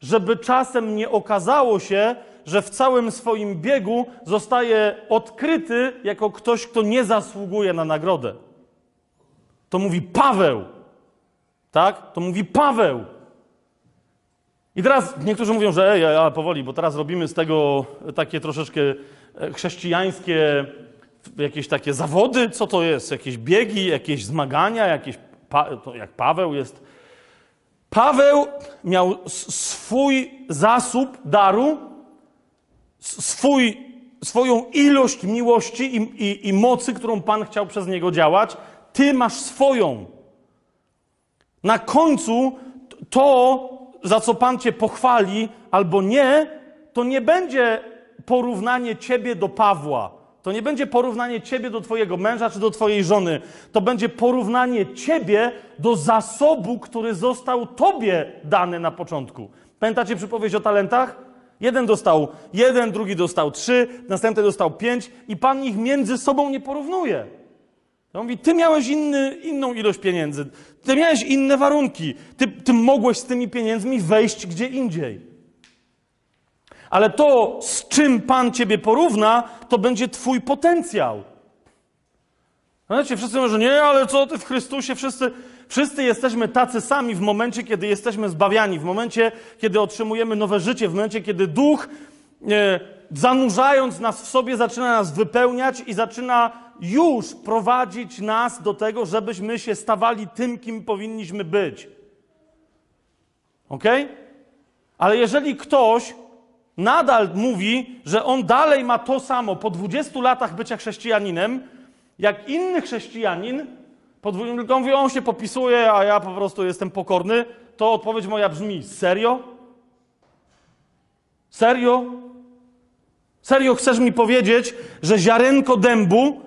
S1: żeby czasem nie okazało się, że w całym swoim biegu zostaje odkryty jako ktoś, kto nie zasługuje na nagrodę. To mówi Paweł. Tak? To mówi Paweł. I teraz niektórzy mówią, że ej, ale powoli, bo teraz robimy z tego takie troszeczkę e, chrześcijańskie jakieś takie zawody. Co to jest? Jakieś biegi, jakieś zmagania, jakieś. Pa, jak Paweł jest. Paweł miał swój zasób daru, swój, swoją ilość miłości i, i, i mocy, którą Pan chciał przez niego działać. Ty masz swoją. Na końcu to, za co Pan cię pochwali albo nie, to nie będzie porównanie ciebie do Pawła. To nie będzie porównanie ciebie do twojego męża czy do twojej żony. To będzie porównanie ciebie do zasobu, który został tobie dany na początku. Pamiętacie przypowieść o talentach? Jeden dostał jeden, drugi dostał trzy, następny dostał pięć i Pan ich między sobą nie porównuje. On mówi, ty miałeś inny, inną ilość pieniędzy, ty miałeś inne warunki, ty, ty mogłeś z tymi pieniędzmi wejść gdzie indziej. Ale to, z czym Pan ciebie porówna, to będzie twój potencjał. Znacie, wszyscy mówią, że nie, ale co ty w Chrystusie, wszyscy, wszyscy jesteśmy tacy sami w momencie, kiedy jesteśmy zbawiani, w momencie, kiedy otrzymujemy nowe życie, w momencie, kiedy Duch, e, zanurzając nas w sobie, zaczyna nas wypełniać i zaczyna już prowadzić nas do tego, żebyśmy się stawali tym, kim powinniśmy być. Ok? Ale jeżeli ktoś nadal mówi, że on dalej ma to samo po 20 latach bycia chrześcijaninem, jak inny chrześcijanin, tylko mówi, on się popisuje, a ja po prostu jestem pokorny, to odpowiedź moja brzmi: serio? Serio? Serio chcesz mi powiedzieć, że ziarenko dębu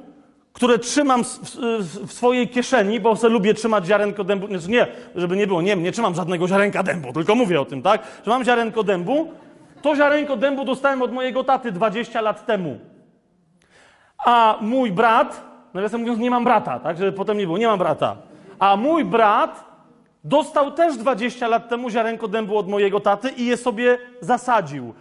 S1: które trzymam w, swojej kieszeni, bo sobie lubię trzymać ziarenko dębu. Znaczy nie, żeby nie było, nie, nie trzymam żadnego ziarenka dębu, tylko mówię o tym, tak? Że mam ziarenko dębu. To ziarenko dębu dostałem od mojego taty 20 lat temu. A mój brat, nawiasem mówiąc, nie mam brata, tak? Żeby potem nie było, nie mam brata. A mój brat dostał też 20 lat temu ziarenko dębu od mojego taty i je sobie zasadził.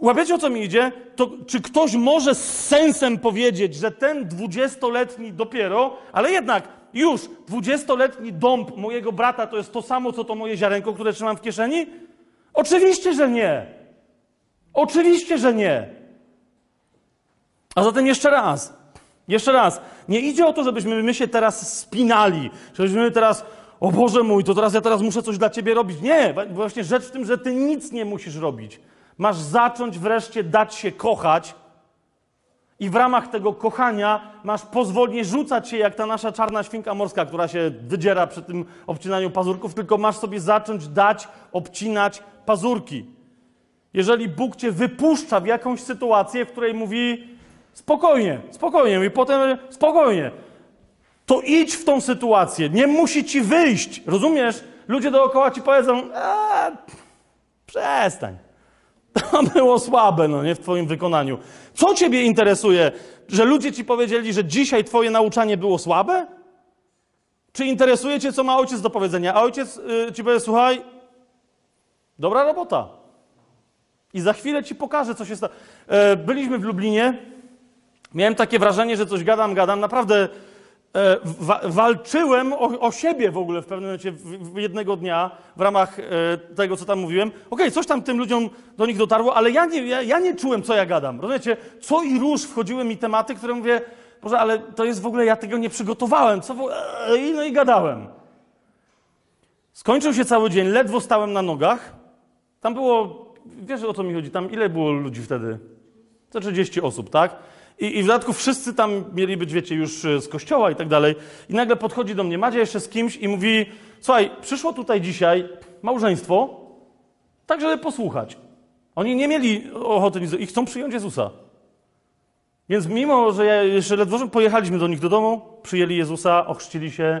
S1: Łapiecie o co mi idzie? To czy ktoś może z sensem powiedzieć, że ten dwudziestoletni dopiero, ale jednak już dwudziestoletni dąb mojego brata to jest to samo, co to moje ziarenko, które trzymam w kieszeni? Oczywiście, że nie. Oczywiście, że nie. A zatem jeszcze raz, jeszcze raz, nie idzie o to, żebyśmy my się teraz spinali, żebyśmy teraz, o Boże mój, to teraz ja teraz muszę coś dla Ciebie robić. Nie, właśnie rzecz w tym, że Ty nic nie musisz robić. Masz zacząć wreszcie dać się kochać i w ramach tego kochania masz pozwolnie rzucać się jak ta nasza czarna świnka morska, która się wydziera przy tym obcinaniu pazurków, tylko masz sobie zacząć dać obcinać pazurki. Jeżeli Bóg cię wypuszcza w jakąś sytuację, w której mówi spokojnie, spokojnie, i potem spokojnie, to idź w tą sytuację. Nie musi ci wyjść. Rozumiesz? Ludzie dookoła ci powiedzą, eee, przestań. To było słabe, no nie, w twoim wykonaniu. Co ciebie interesuje? Że ludzie ci powiedzieli, że dzisiaj twoje nauczanie było słabe? Czy interesuje cię, co ma ojciec do powiedzenia? A ojciec yy, ci powie, słuchaj, dobra robota. I za chwilę ci pokażę, co się stało. Yy, byliśmy w Lublinie. Miałem takie wrażenie, że coś gadam, gadam. Naprawdę E, wa walczyłem o, o, siebie w ogóle w pewnym momencie, w, w jednego dnia, w ramach e, tego, co tam mówiłem. Okej, okay, coś tam tym ludziom do nich dotarło, ale ja nie, ja, ja, nie czułem, co ja gadam. Rozumiecie? Co i róż wchodziły mi tematy, które mówię, Boże, ale to jest w ogóle, ja tego nie przygotowałem. Co w... e, no i gadałem. Skończył się cały dzień, ledwo stałem na nogach. Tam było, wiesz o co mi chodzi, tam ile było ludzi wtedy? 30 osób, tak? I, I, w dodatku wszyscy tam mieli być, wiecie, już e, z kościoła i tak dalej. I nagle podchodzi do mnie Madzia jeszcze z kimś i mówi: Słuchaj, przyszło tutaj dzisiaj małżeństwo, tak żeby posłuchać. Oni nie mieli ochoty nic i chcą przyjąć Jezusa. Więc mimo, że ja jeszcze ledwo pojechaliśmy do nich do domu, przyjęli Jezusa, ochrzcili się,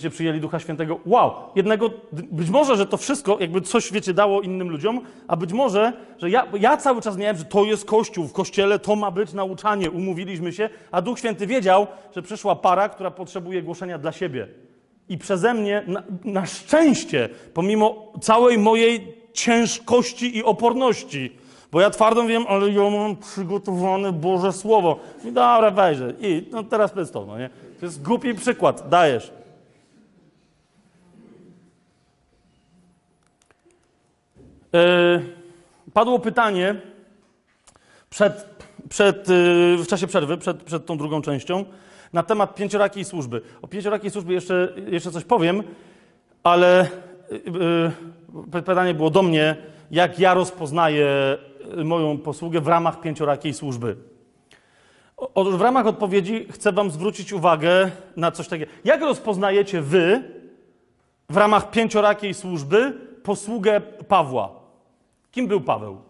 S1: że przyjęli Ducha Świętego. Wow! Jednego, być może, że to wszystko jakby coś, wiecie, dało innym ludziom, a być może, że ja, ja cały czas miałem, że to jest Kościół, w Kościele to ma być nauczanie, umówiliśmy się, a Duch Święty wiedział, że przyszła para, która potrzebuje głoszenia dla siebie. I przeze mnie, na, na szczęście, pomimo całej mojej ciężkości i oporności, bo ja twardo wiem, ale ja mam przygotowane Boże Słowo. I dobra, wejrzę. I no teraz powiedz to, no nie? To jest głupi przykład, dajesz. Padło pytanie przed, przed, yy, w czasie przerwy, przed, przed tą drugą częścią, na temat pięciorakiej służby. O pięciorakiej służbie jeszcze, jeszcze coś powiem, ale yy, pytanie było do mnie, jak ja rozpoznaję moją posługę w ramach pięciorakiej służby. Otóż w ramach odpowiedzi chcę Wam zwrócić uwagę na coś takiego. Jak rozpoznajecie Wy w ramach pięciorakiej służby posługę Pawła? Kim był Paweł?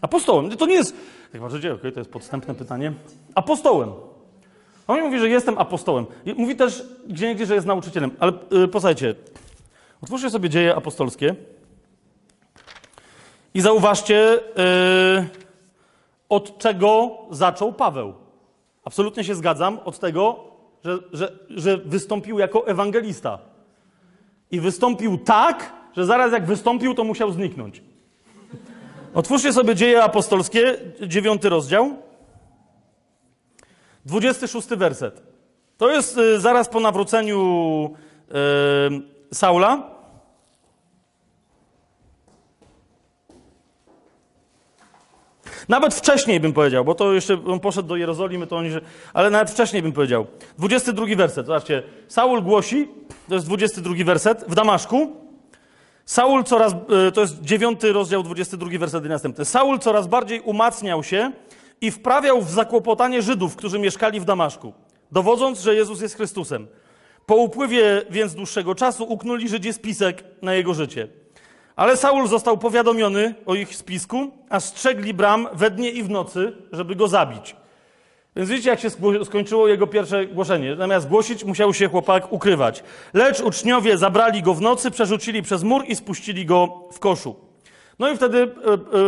S1: Apostołem. To nie jest. Jak patrzycie, okay, to jest podstępne pytanie. Apostołem. On mi mówi, że jestem apostołem. Mówi też gdzie niegdzie, że jest nauczycielem. Ale yy, posłuchajcie, otwórzcie sobie dzieje apostolskie i zauważcie, yy, od czego zaczął Paweł. Absolutnie się zgadzam, od tego, że, że, że wystąpił jako ewangelista. I wystąpił tak, że zaraz jak wystąpił, to musiał zniknąć. Otwórzcie sobie dzieje apostolskie, dziewiąty rozdział, 26 werset. To jest y, zaraz po nawróceniu y, Saula. Nawet wcześniej bym powiedział, bo to jeszcze on poszedł do Jerozolimy, to oni, ale nawet wcześniej bym powiedział. 22 werset, zobaczcie. Saul głosi, to jest 22 werset, w Damaszku. Saul coraz, e, to jest 9 rozdział, 22 werset następny. Saul coraz bardziej umacniał się i wprawiał w zakłopotanie Żydów, którzy mieszkali w Damaszku, dowodząc, że Jezus jest Chrystusem. Po upływie więc dłuższego czasu uknuli Żydzie spisek na jego życie. Ale Saul został powiadomiony o ich spisku, a strzegli bram we dnie i w nocy, żeby go zabić. Więc widzicie, jak się skończyło jego pierwsze głoszenie. Zamiast głosić, musiał się chłopak ukrywać. Lecz uczniowie zabrali go w nocy, przerzucili przez mur i spuścili go w koszu. No i wtedy e, e,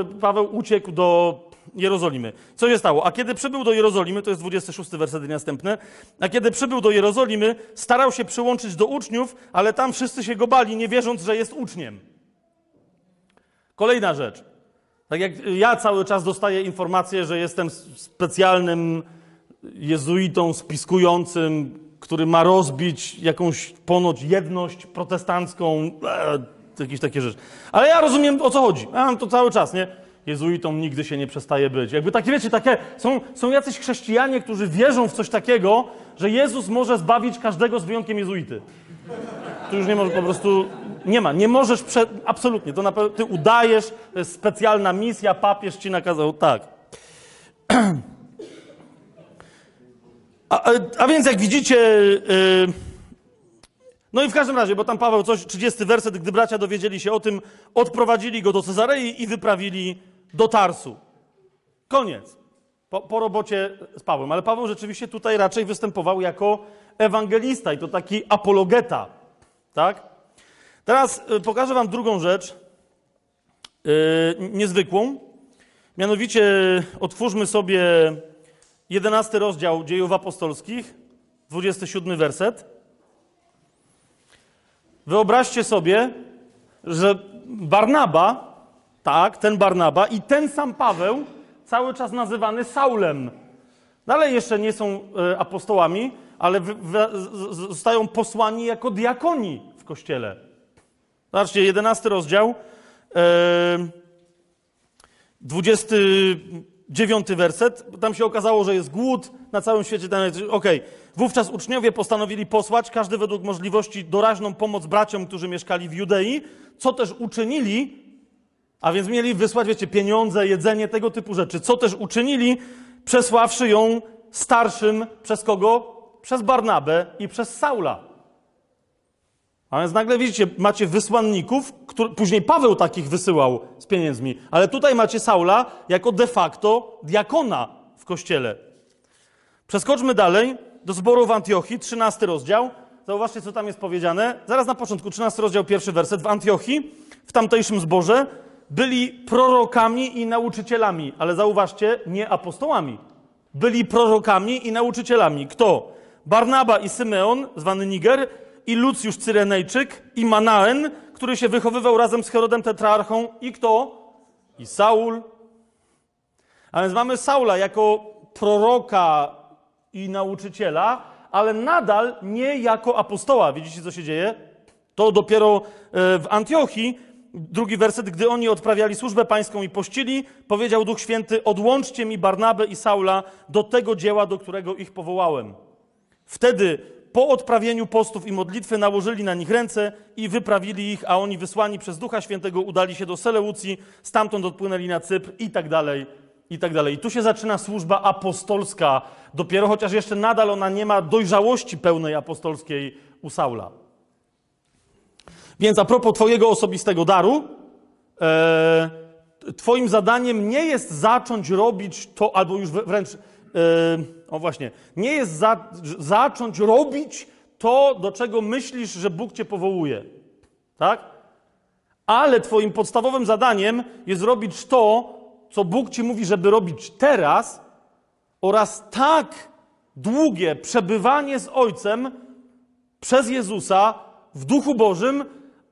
S1: e, Paweł uciekł do Jerozolimy. Co się stało? A kiedy przybył do Jerozolimy, to jest 26 werset i następne, a kiedy przybył do Jerozolimy, starał się przyłączyć do uczniów, ale tam wszyscy się go bali, nie wierząc, że jest uczniem. Kolejna rzecz. Tak jak ja cały czas dostaję informację, że jestem specjalnym jezuitą spiskującym, który ma rozbić jakąś ponoć jedność protestancką, e, jakieś takie rzeczy. Ale ja rozumiem, o co chodzi. Ja mam to cały czas, nie? Jezuitą nigdy się nie przestaje być. Jakby takie, wiecie, takie, są, są jacyś chrześcijanie, którzy wierzą w coś takiego, że Jezus może zbawić każdego z wyjątkiem jezuity. Tu już nie może po prostu, nie ma, nie możesz, prze, absolutnie, to na ty udajesz, to jest specjalna misja, papież ci nakazał, tak. A, a więc jak widzicie, yy, no i w każdym razie, bo tam Paweł coś, 30 werset, gdy bracia dowiedzieli się o tym, odprowadzili go do Cezarei i wyprawili do Tarsu. Koniec. Po, po, robocie z Pawłem. Ale Paweł rzeczywiście tutaj raczej występował jako ewangelista i to taki apologeta. Tak? Teraz y, pokażę Wam drugą rzecz, yy, niezwykłą. Mianowicie otwórzmy sobie 11 rozdział dziejów apostolskich, 27 werset. Wyobraźcie sobie, że Barnaba tak, ten Barnaba i ten sam Paweł, cały czas nazywany Saulem. Dalej jeszcze nie są e, apostołami, ale zostają posłani jako diakoni w kościele. Zobaczcie, 11 rozdział, e, 29 werset. Tam się okazało, że jest głód na całym świecie. Okej. Wówczas uczniowie postanowili posłać, każdy według możliwości, doraźną pomoc braciom, którzy mieszkali w Judei, co też uczynili a więc mieli wysłać, wiecie, pieniądze, jedzenie, tego typu rzeczy. Co też uczynili, przesławszy ją starszym przez kogo? Przez Barnabę i przez Saula. A więc nagle widzicie, macie wysłanników, który, później Paweł takich wysyłał z pieniędzmi, ale tutaj macie Saula jako de facto diakona w kościele. Przeskoczmy dalej do zboru w Antiochii, 13 rozdział. Zauważcie, co tam jest powiedziane. Zaraz na początku, 13 rozdział, pierwszy werset. W Antiochii, w tamtejszym zborze, byli prorokami i nauczycielami, ale zauważcie, nie apostołami. Byli prorokami i nauczycielami. Kto? Barnaba i Symeon, zwany Niger, i Lucjusz Cyrenejczyk, i Manaen, który się wychowywał razem z Herodem Tetrarchą, i kto? I Saul. A więc mamy Saula jako proroka i nauczyciela, ale nadal nie jako apostoła. Widzicie, co się dzieje? To dopiero e, w Antiochii, drugi werset, gdy oni odprawiali służbę pańską i pościli, powiedział Duch Święty: Odłączcie mi Barnabę i Saula do tego dzieła, do którego ich powołałem. Wtedy po odprawieniu postów i modlitwy nałożyli na nich ręce i wyprawili ich, a oni wysłani przez Ducha Świętego udali się do Seleucji, stamtąd odpłynęli na Cypr i tak dalej, i tak dalej. I tu się zaczyna służba apostolska, dopiero chociaż jeszcze nadal ona nie ma dojrzałości pełnej apostolskiej u Saula. Więc a propos Twojego osobistego daru, e, Twoim zadaniem nie jest zacząć robić to, albo już wręcz, e, o właśnie, nie jest za, zacząć robić to, do czego myślisz, że Bóg Cię powołuje. Tak? Ale Twoim podstawowym zadaniem jest robić to, co Bóg Ci mówi, żeby robić teraz, oraz tak długie przebywanie z Ojcem przez Jezusa w Duchu Bożym,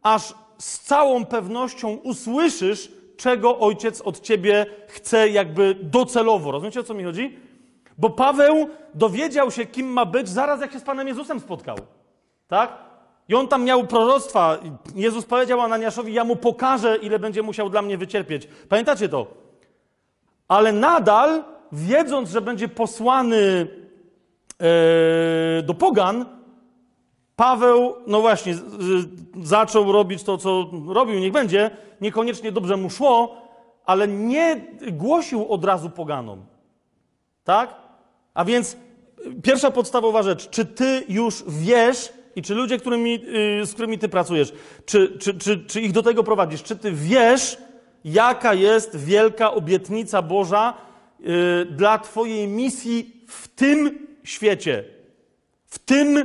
S1: aż z całą pewnością usłyszysz, czego Ojciec od ciebie chce, jakby docelowo. Rozumiecie o co mi chodzi? Bo Paweł dowiedział się, kim ma być, zaraz jak się z Panem Jezusem spotkał. Tak? I on tam miał proroctwa. Jezus powiedział Ananiaszowi: Ja mu pokażę, ile będzie musiał dla mnie wycierpieć. Pamiętacie to? Ale nadal, wiedząc, że będzie posłany e, do Pogan, Paweł, no właśnie, zaczął robić to, co robił, niech będzie, niekoniecznie dobrze mu szło, ale nie głosił od razu poganom. Tak? A więc pierwsza podstawowa rzecz, czy ty już wiesz i czy ludzie, którymi, y, z którymi ty pracujesz, czy, czy, czy, czy ich do tego prowadzisz, czy ty wiesz, jaka jest wielka obietnica Boża y, dla twojej misji w tym świecie, w tym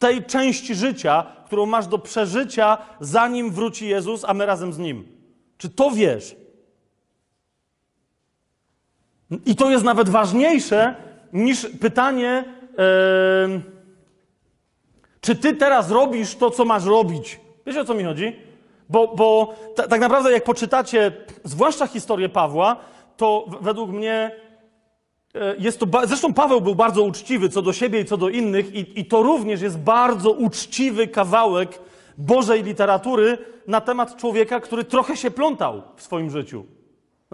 S1: tej części życia, którą masz do przeżycia, zanim wróci Jezus, a my razem z Nim. Czy to wiesz? I to jest nawet ważniejsze niż pytanie, yy, czy ty teraz robisz to, co masz robić. Wiecie o co mi chodzi? Bo, bo tak naprawdę, jak poczytacie, zwłaszcza historię Pawła, to według mnie jest to, zresztą Paweł był bardzo uczciwy co do siebie i co do innych, i, i to również jest bardzo uczciwy kawałek Bożej literatury na temat człowieka, który trochę się plątał w swoim życiu.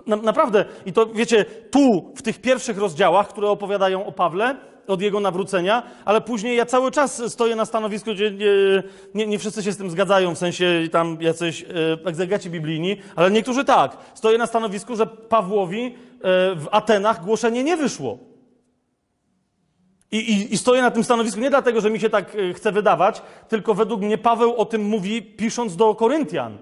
S1: Na, naprawdę. I to wiecie, tu, w tych pierwszych rozdziałach, które opowiadają o Pawle, od jego nawrócenia, ale później ja cały czas stoję na stanowisku, gdzie nie, nie, wszyscy się z tym zgadzają, w sensie tam jacyś e, egzegeci biblijni, ale niektórzy tak. Stoję na stanowisku, że Pawłowi e, w Atenach głoszenie nie wyszło. I, i, I, stoję na tym stanowisku nie dlatego, że mi się tak e, chce wydawać, tylko według mnie Paweł o tym mówi, pisząc do Koryntian.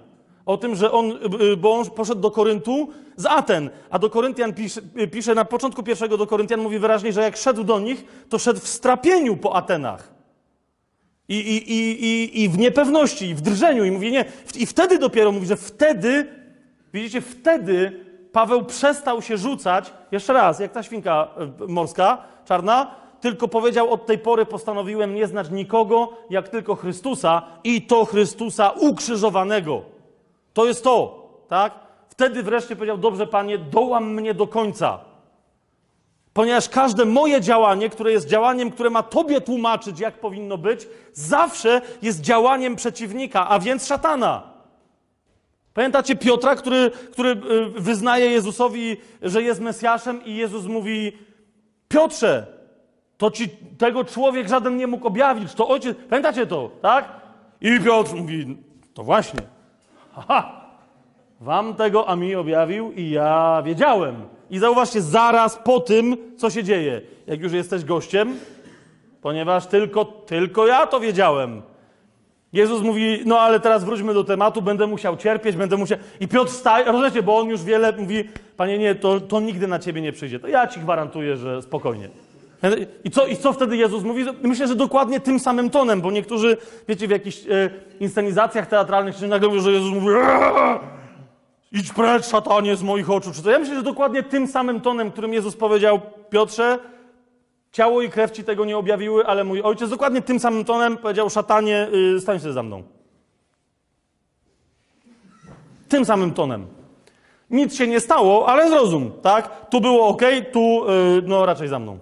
S1: O tym, że on, y, bo on poszedł do Koryntu z Aten, a do Koryntian pisze, y, pisze na początku pierwszego do Koryntian mówi wyraźnie, że jak szedł do nich, to szedł w strapieniu po Atenach. I, i, i, i, w niepewności, i w drżeniu. I mówi nie. I wtedy dopiero mówi, że wtedy, widzicie, wtedy Paweł przestał się rzucać, jeszcze raz, jak ta świnka y, morska, czarna, tylko powiedział, od tej pory postanowiłem nie znać nikogo, jak tylko Chrystusa i to Chrystusa ukrzyżowanego. To jest to, tak? Wtedy wreszcie powiedział: Dobrze, panie, dołam mnie do końca. Ponieważ każde moje działanie, które jest działaniem, które ma tobie tłumaczyć, jak powinno być, zawsze jest działaniem przeciwnika, a więc szatana. Pamiętacie Piotra, który, który y, wyznaje Jezusowi, że jest Mesjaszem, i Jezus mówi: Piotrze, to ci tego człowiek żaden nie mógł objawić, to ojciec. Pamiętacie to, tak? I Piotr mówi: To właśnie. Aha! Wam tego a mi objawił i ja wiedziałem. I zauważcie, zaraz po tym, co się dzieje, jak już jesteś gościem, ponieważ tylko, tylko ja to wiedziałem. Jezus mówi, no ale teraz wróćmy do tematu, będę musiał cierpieć, będę musiał... I Piotr wstaje, rozumiecie, bo on już wiele mówi, panie nie, to, to nigdy na ciebie nie przyjdzie. To ja ci gwarantuję, że spokojnie. I co, I co wtedy Jezus mówi? Myślę, że dokładnie tym samym tonem, bo niektórzy, wiecie, w jakichś e, inscenizacjach teatralnych, czy nagle mówią, że Jezus mówi "Eee, idź precz, szatanie, z moich oczu. Czy to? Ja myślę, że dokładnie tym samym tonem, którym Jezus powiedział Piotrze, ciało i krew ci tego nie objawiły, ale mój ojciec, dokładnie tym samym tonem powiedział szatanie, yy, stań się za mną. Tym samym tonem. Nic się nie stało, ale zrozum, tak? Tu było ok, tu yy, no raczej za mną.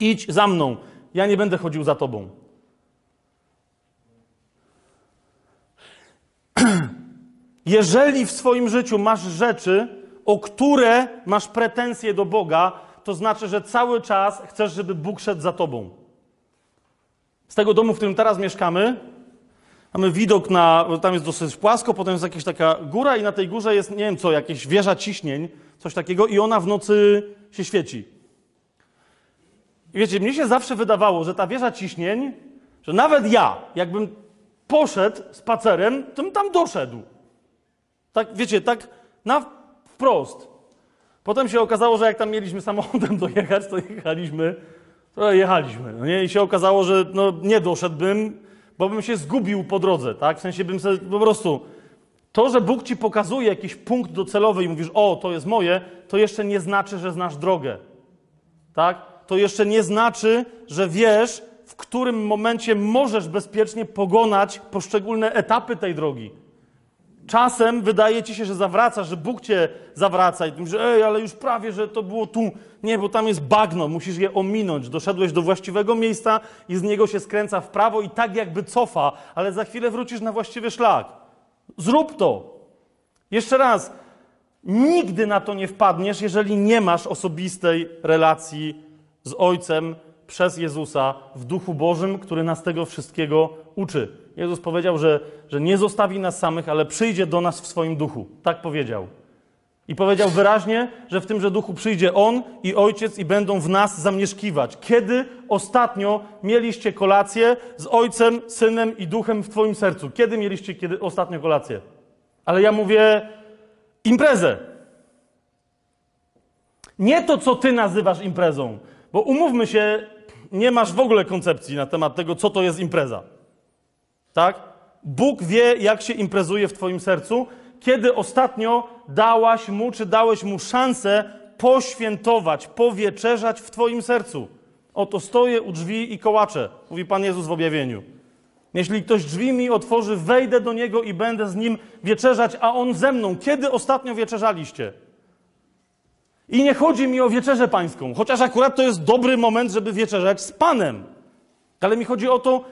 S1: Idź za mną. Ja nie będę chodził za tobą. Jeżeli w swoim życiu masz rzeczy, o które masz pretensje do Boga, to znaczy, że cały czas chcesz, żeby Bóg szedł za tobą. Z tego domu, w którym teraz mieszkamy, mamy widok na. Tam jest dosyć płasko, potem jest jakaś taka góra, i na tej górze jest, nie wiem co, jakieś wieża ciśnień, coś takiego, i ona w nocy się świeci. I wiecie, mnie się zawsze wydawało, że ta wieża ciśnień, że nawet ja, jakbym poszedł spacerem, to bym tam doszedł. Tak, wiecie, tak na wprost. Potem się okazało, że jak tam mieliśmy samochodem dojechać, to jechaliśmy, to jechaliśmy. No nie? I się okazało, że no, nie doszedłbym, bo bym się zgubił po drodze, tak? W sensie bym sobie po prostu. To, że Bóg ci pokazuje jakiś punkt docelowy i mówisz, o, to jest moje, to jeszcze nie znaczy, że znasz drogę. Tak? To jeszcze nie znaczy, że wiesz, w którym momencie możesz bezpiecznie pogonać poszczególne etapy tej drogi. Czasem wydaje ci się, że zawracasz, że Bóg cię zawraca i mówisz, ej, ale już prawie, że to było tu. Nie, bo tam jest bagno, musisz je ominąć. Doszedłeś do właściwego miejsca i z niego się skręca w prawo i tak jakby cofa, ale za chwilę wrócisz na właściwy szlak. Zrób to. Jeszcze raz, nigdy na to nie wpadniesz, jeżeli nie masz osobistej relacji z Ojcem przez Jezusa w Duchu Bożym, który nas tego wszystkiego uczy. Jezus powiedział, że, że nie zostawi nas samych, ale przyjdzie do nas w swoim duchu. Tak powiedział. I powiedział wyraźnie, że w tymże duchu przyjdzie On i Ojciec i będą w nas zamieszkiwać. Kiedy ostatnio mieliście kolację z Ojcem, Synem i Duchem w Twoim sercu? Kiedy mieliście kiedy ostatnio kolację? Ale ja mówię imprezę. Nie to, co Ty nazywasz imprezą. Bo umówmy się, nie masz w ogóle koncepcji na temat tego, co to jest impreza. Tak? Bóg wie, jak się imprezuje w Twoim sercu, kiedy ostatnio dałaś mu, czy dałeś mu szansę poświętować, powieczerzać w Twoim sercu. Oto stoję u drzwi i kołaczę, mówi Pan Jezus w objawieniu. Jeśli ktoś drzwi mi otworzy, wejdę do niego i będę z nim wieczerzać, a on ze mną. Kiedy ostatnio wieczerzaliście? I nie chodzi mi o wieczerzę pańską, chociaż akurat to jest dobry moment, żeby wieczerzać z Panem. Ale mi chodzi o to,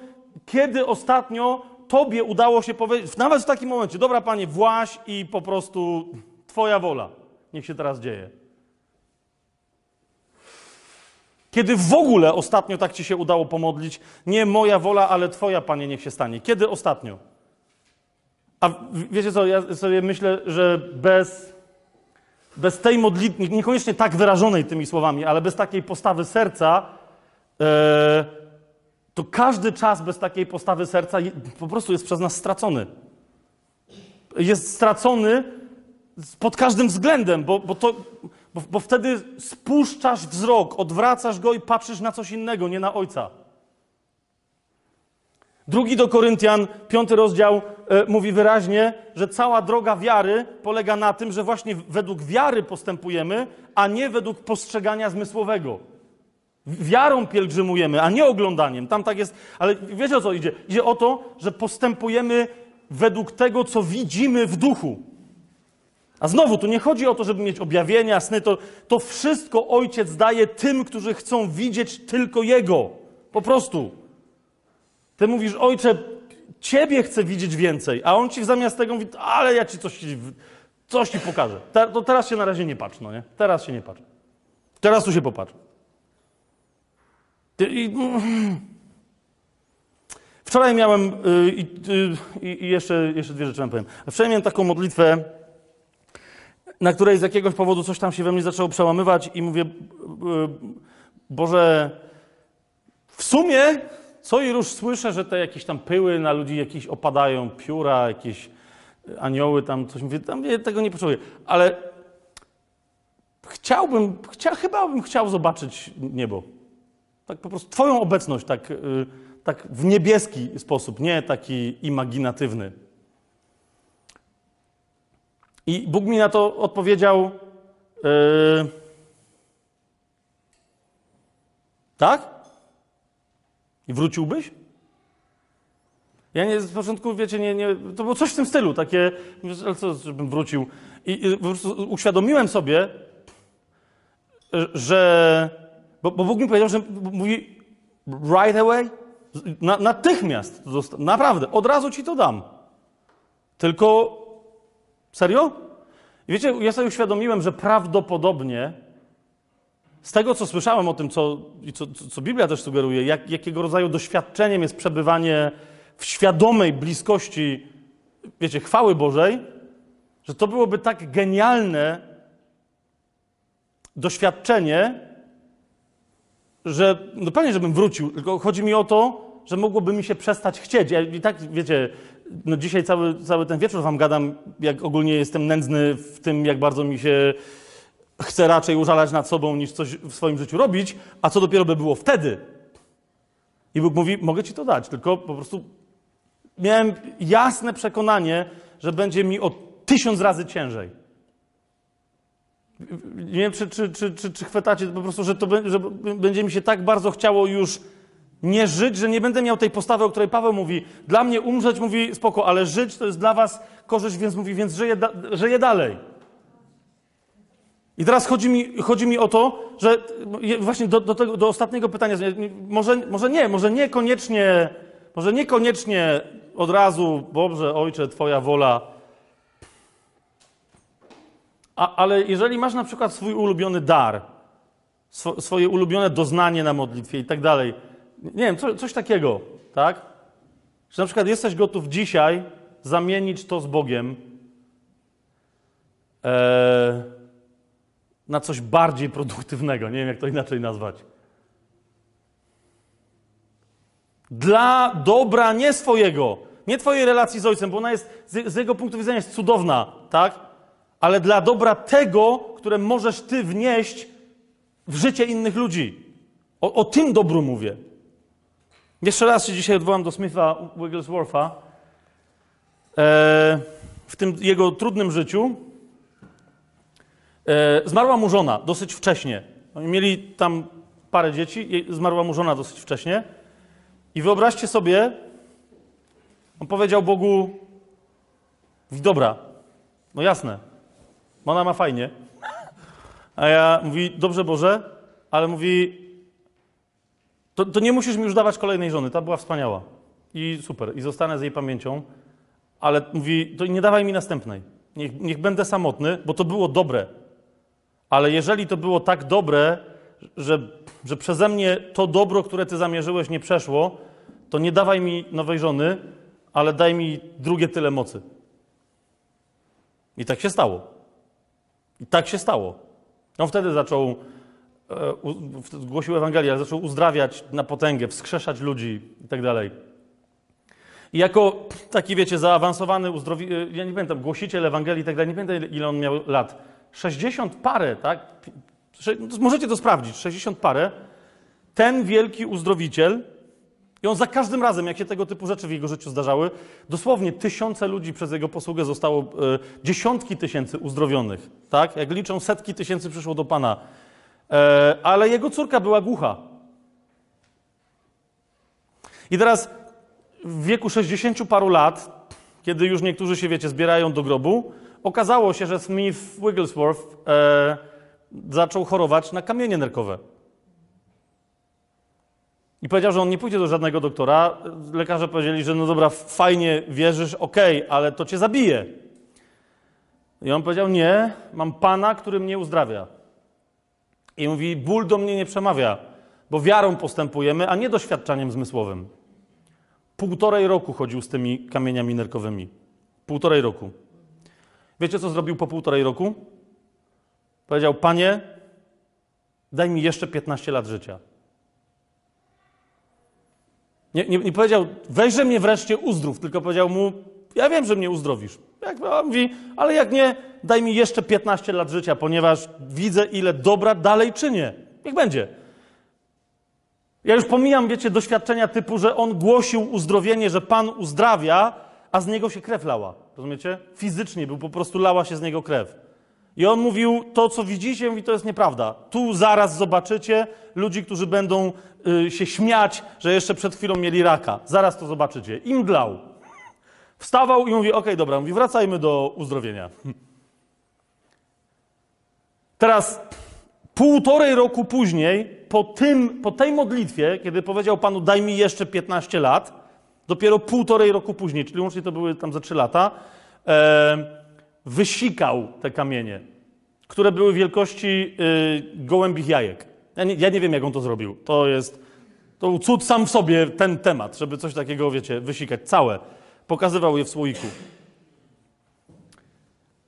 S1: kiedy ostatnio Tobie udało się powiedzieć, nawet w takim momencie, dobra Panie, właś i po prostu Twoja wola. Niech się teraz dzieje. Kiedy w ogóle ostatnio tak Ci się udało pomodlić, nie moja wola, ale Twoja, Panie, niech się stanie. Kiedy ostatnio? A wiecie co, ja sobie myślę, że bez bez tej modlitwy, niekoniecznie tak wyrażonej tymi słowami, ale bez takiej postawy serca, e, to każdy czas bez takiej postawy serca po prostu jest przez nas stracony. Jest stracony pod każdym względem, bo, bo, to, bo, bo wtedy spuszczasz wzrok, odwracasz go i patrzysz na coś innego, nie na Ojca. Drugi do Koryntian, piąty rozdział, mówi wyraźnie, że cała droga wiary polega na tym, że właśnie według wiary postępujemy, a nie według postrzegania zmysłowego. Wiarą pielgrzymujemy, a nie oglądaniem. Tam tak jest, ale wiecie o co idzie? Idzie o to, że postępujemy według tego, co widzimy w duchu. A znowu, tu nie chodzi o to, żeby mieć objawienia, sny, to, to wszystko Ojciec daje tym, którzy chcą widzieć tylko Jego. Po prostu. Ty mówisz, ojcze, ciebie chcę widzieć więcej, a on ci zamiast tego mówi, ale ja ci coś, coś ci pokażę. to teraz się na razie nie patrz, no nie? Teraz się nie patrz. Teraz tu się popatrz. I, wczoraj miałem, y, y, i, jeszcze, jeszcze dwie rzeczy powiem. Wczoraj miałem taką modlitwę, na której z jakiegoś powodu coś tam się we mnie zaczęło przełamywać i mówię, y, Boże, w sumie Co i róż słyszę, że te jakieś tam pyły na ludzi jakieś opadają, pióra, jakieś anioły tam, coś mówię, tam ja tego nie poczuję. Ale chciałbym, chcia, chyba bym chciał zobaczyć niebo. Tak po prostu Twoją obecność, tak, y, tak w niebieski sposób, nie taki imaginatywny. I Bóg mi na to odpowiedział. Yy, tak? I wróciłbyś? Ja nie, z początku, wiecie, nie, nie, to było coś w tym stylu, takie, ale co, żebym wrócił. I, i po prostu uświadomiłem sobie, że, bo, bo Bóg mi powiedział, że mówi right away, na, natychmiast, naprawdę, od razu ci to dam. Tylko, serio? I wiecie, ja sobie uświadomiłem, że prawdopodobnie z tego, co słyszałem o tym, co, co, co Biblia też sugeruje, jak, jakiego rodzaju doświadczeniem jest przebywanie w świadomej bliskości, wiecie, chwały Bożej, że to byłoby tak genialne doświadczenie, że no pewnie, żebym wrócił, tylko chodzi mi o to, że mogłoby mi się przestać chcieć. Ja i tak, wiecie, no dzisiaj cały, cały ten wieczór wam gadam, jak ogólnie jestem nędzny w tym, jak bardzo mi się chce raczej użalać nad sobą, niż coś w swoim życiu robić, a co dopiero by było wtedy. I Bóg mówi, mogę ci to dać, tylko po prostu miałem jasne przekonanie, że będzie mi o tysiąc razy ciężej. Nie wiem, czy, czy, czy, czy, czy chwytacie po prostu, że, to, że będzie mi się tak bardzo chciało już nie żyć, że nie będę miał tej postawy, o której Paweł mówi. Dla mnie umrzeć, mówi spoko, ale żyć to jest dla was korzyść, więc mówi, więc żyję, da, żyję dalej. I teraz chodzi mi, chodzi mi o to, że właśnie do, do, tego, do ostatniego pytania, może, może nie, może niekoniecznie, może niekoniecznie od razu, Boże, Ojcze, Twoja wola. A, ale jeżeli masz na przykład swój ulubiony dar, sw swoje ulubione doznanie na modlitwie i tak dalej, nie wiem, co, coś takiego, tak? Że na przykład jesteś gotów dzisiaj zamienić to z Bogiem e, na coś bardziej produktywnego. Nie wiem, jak to inaczej nazwać. Dla dobra nie swojego, nie twojej relacji z ojcem, bo ona jest z, jego punktu widzenia jest cudowna, tak? Ale dla dobra tego, które możesz ty wnieść w życie innych ludzi. O, o tym dobru mówię. Jeszcze raz się dzisiaj odwołam do Smitha Wiggleswortha. E, w tym jego trudnym życiu zmarła mu żona dosyć wcześnie. Oni mieli tam parę dzieci, zmarła mu żona dosyć wcześnie. I wyobraźcie sobie, on powiedział Bogu, dobra, no jasne, ona ma fajnie. A ja mówi, dobrze Boże, ale mówi, to, to, nie musisz mi już dawać kolejnej żony, ta była wspaniała. I super, i zostanę z jej pamięcią, ale mówi, to nie dawaj mi następnej. Niech, niech będę samotny, bo to było dobre. Ale jeżeli to było tak dobre, że, że przeze mnie to dobro, które ty zamierzyłeś, nie przeszło, to nie dawaj mi nowej żony, ale daj mi drugie tyle mocy. I tak się stało. I tak się stało. On wtedy zaczął E, głosił Ewangelię, ale zaczął uzdrawiać na potęgę, wskrzeszać ludzi i tak dalej. I jako taki, wiecie, zaawansowany uzdrowi... E, ja nie pamiętam, głosiciel Ewangelii i tak dalej, nie pamiętam ile on miał lat. 60 parę, tak? Możecie to sprawdzić, 60 parę. Ten wielki uzdrowiciel, i on za każdym razem, jak się tego typu rzeczy w jego życiu zdarzały, dosłownie tysiące ludzi przez jego posługę zostało, e, dziesiątki tysięcy uzdrowionych, tak? Jak liczą, setki tysięcy przyszło do Pana. E, ale jego córka była głucha. I teraz w wieku 60 paru lat, kiedy już niektórzy się, wiecie, zbierają do grobu, okazało się, że Smith Wigglesworth e, zaczął chorować na kamienie nerkowe. I powiedział, że on nie pójdzie do żadnego doktora. Lekarze powiedzieli, że no dobra, fajnie wierzysz, okej, okay, ale to cię zabije. I on powiedział, nie, mam Pana, który mnie uzdrawia. I mówi: Ból do mnie nie przemawia, bo wiarą postępujemy, a nie doświadczaniem zmysłowym. Półtorej roku chodził z tymi kamieniami nerkowymi. Półtorej roku. Wiecie, co zrobił po półtorej roku? Powiedział: Panie, daj mi jeszcze 15 lat życia. Nie, nie, nie powiedział, weźże mnie wreszcie uzdrów, tylko powiedział mu, ja wiem, że mnie uzdrowisz. Jak, on mówi, ale jak nie, daj mi jeszcze 15 lat życia, ponieważ widzę, ile dobra dalej czynię. Niech będzie. Ja już pomijam, wiecie, doświadczenia typu, że on głosił uzdrowienie, że Pan uzdrawia, a z niego się krew lała. Rozumiecie? Fizycznie był, po prostu lała się z niego krew. I on mówił, to co widzicie, mówi, to jest nieprawda. Tu zaraz zobaczycie ludzi, którzy będą y, się śmiać, że jeszcze przed chwilą mieli raka. Zaraz to zobaczycie. I mdlał. Wstawał i mówi, okej, dobra, mówi, wracajmy do uzdrowienia. Teraz półtorej roku później, po, tym, po tej modlitwie, kiedy powiedział Panu, daj mi jeszcze 15 lat, dopiero półtorej roku później, czyli łącznie to były tam za 3 lata, e, wysikał te kamienie, które były wielkości y, gołębich jajek. Ja nie, ja nie wiem, jak on to zrobił. To jest to cud sam w sobie ten temat, żeby coś takiego, wiecie, wysikać całe. Pokazywał je w słoiku.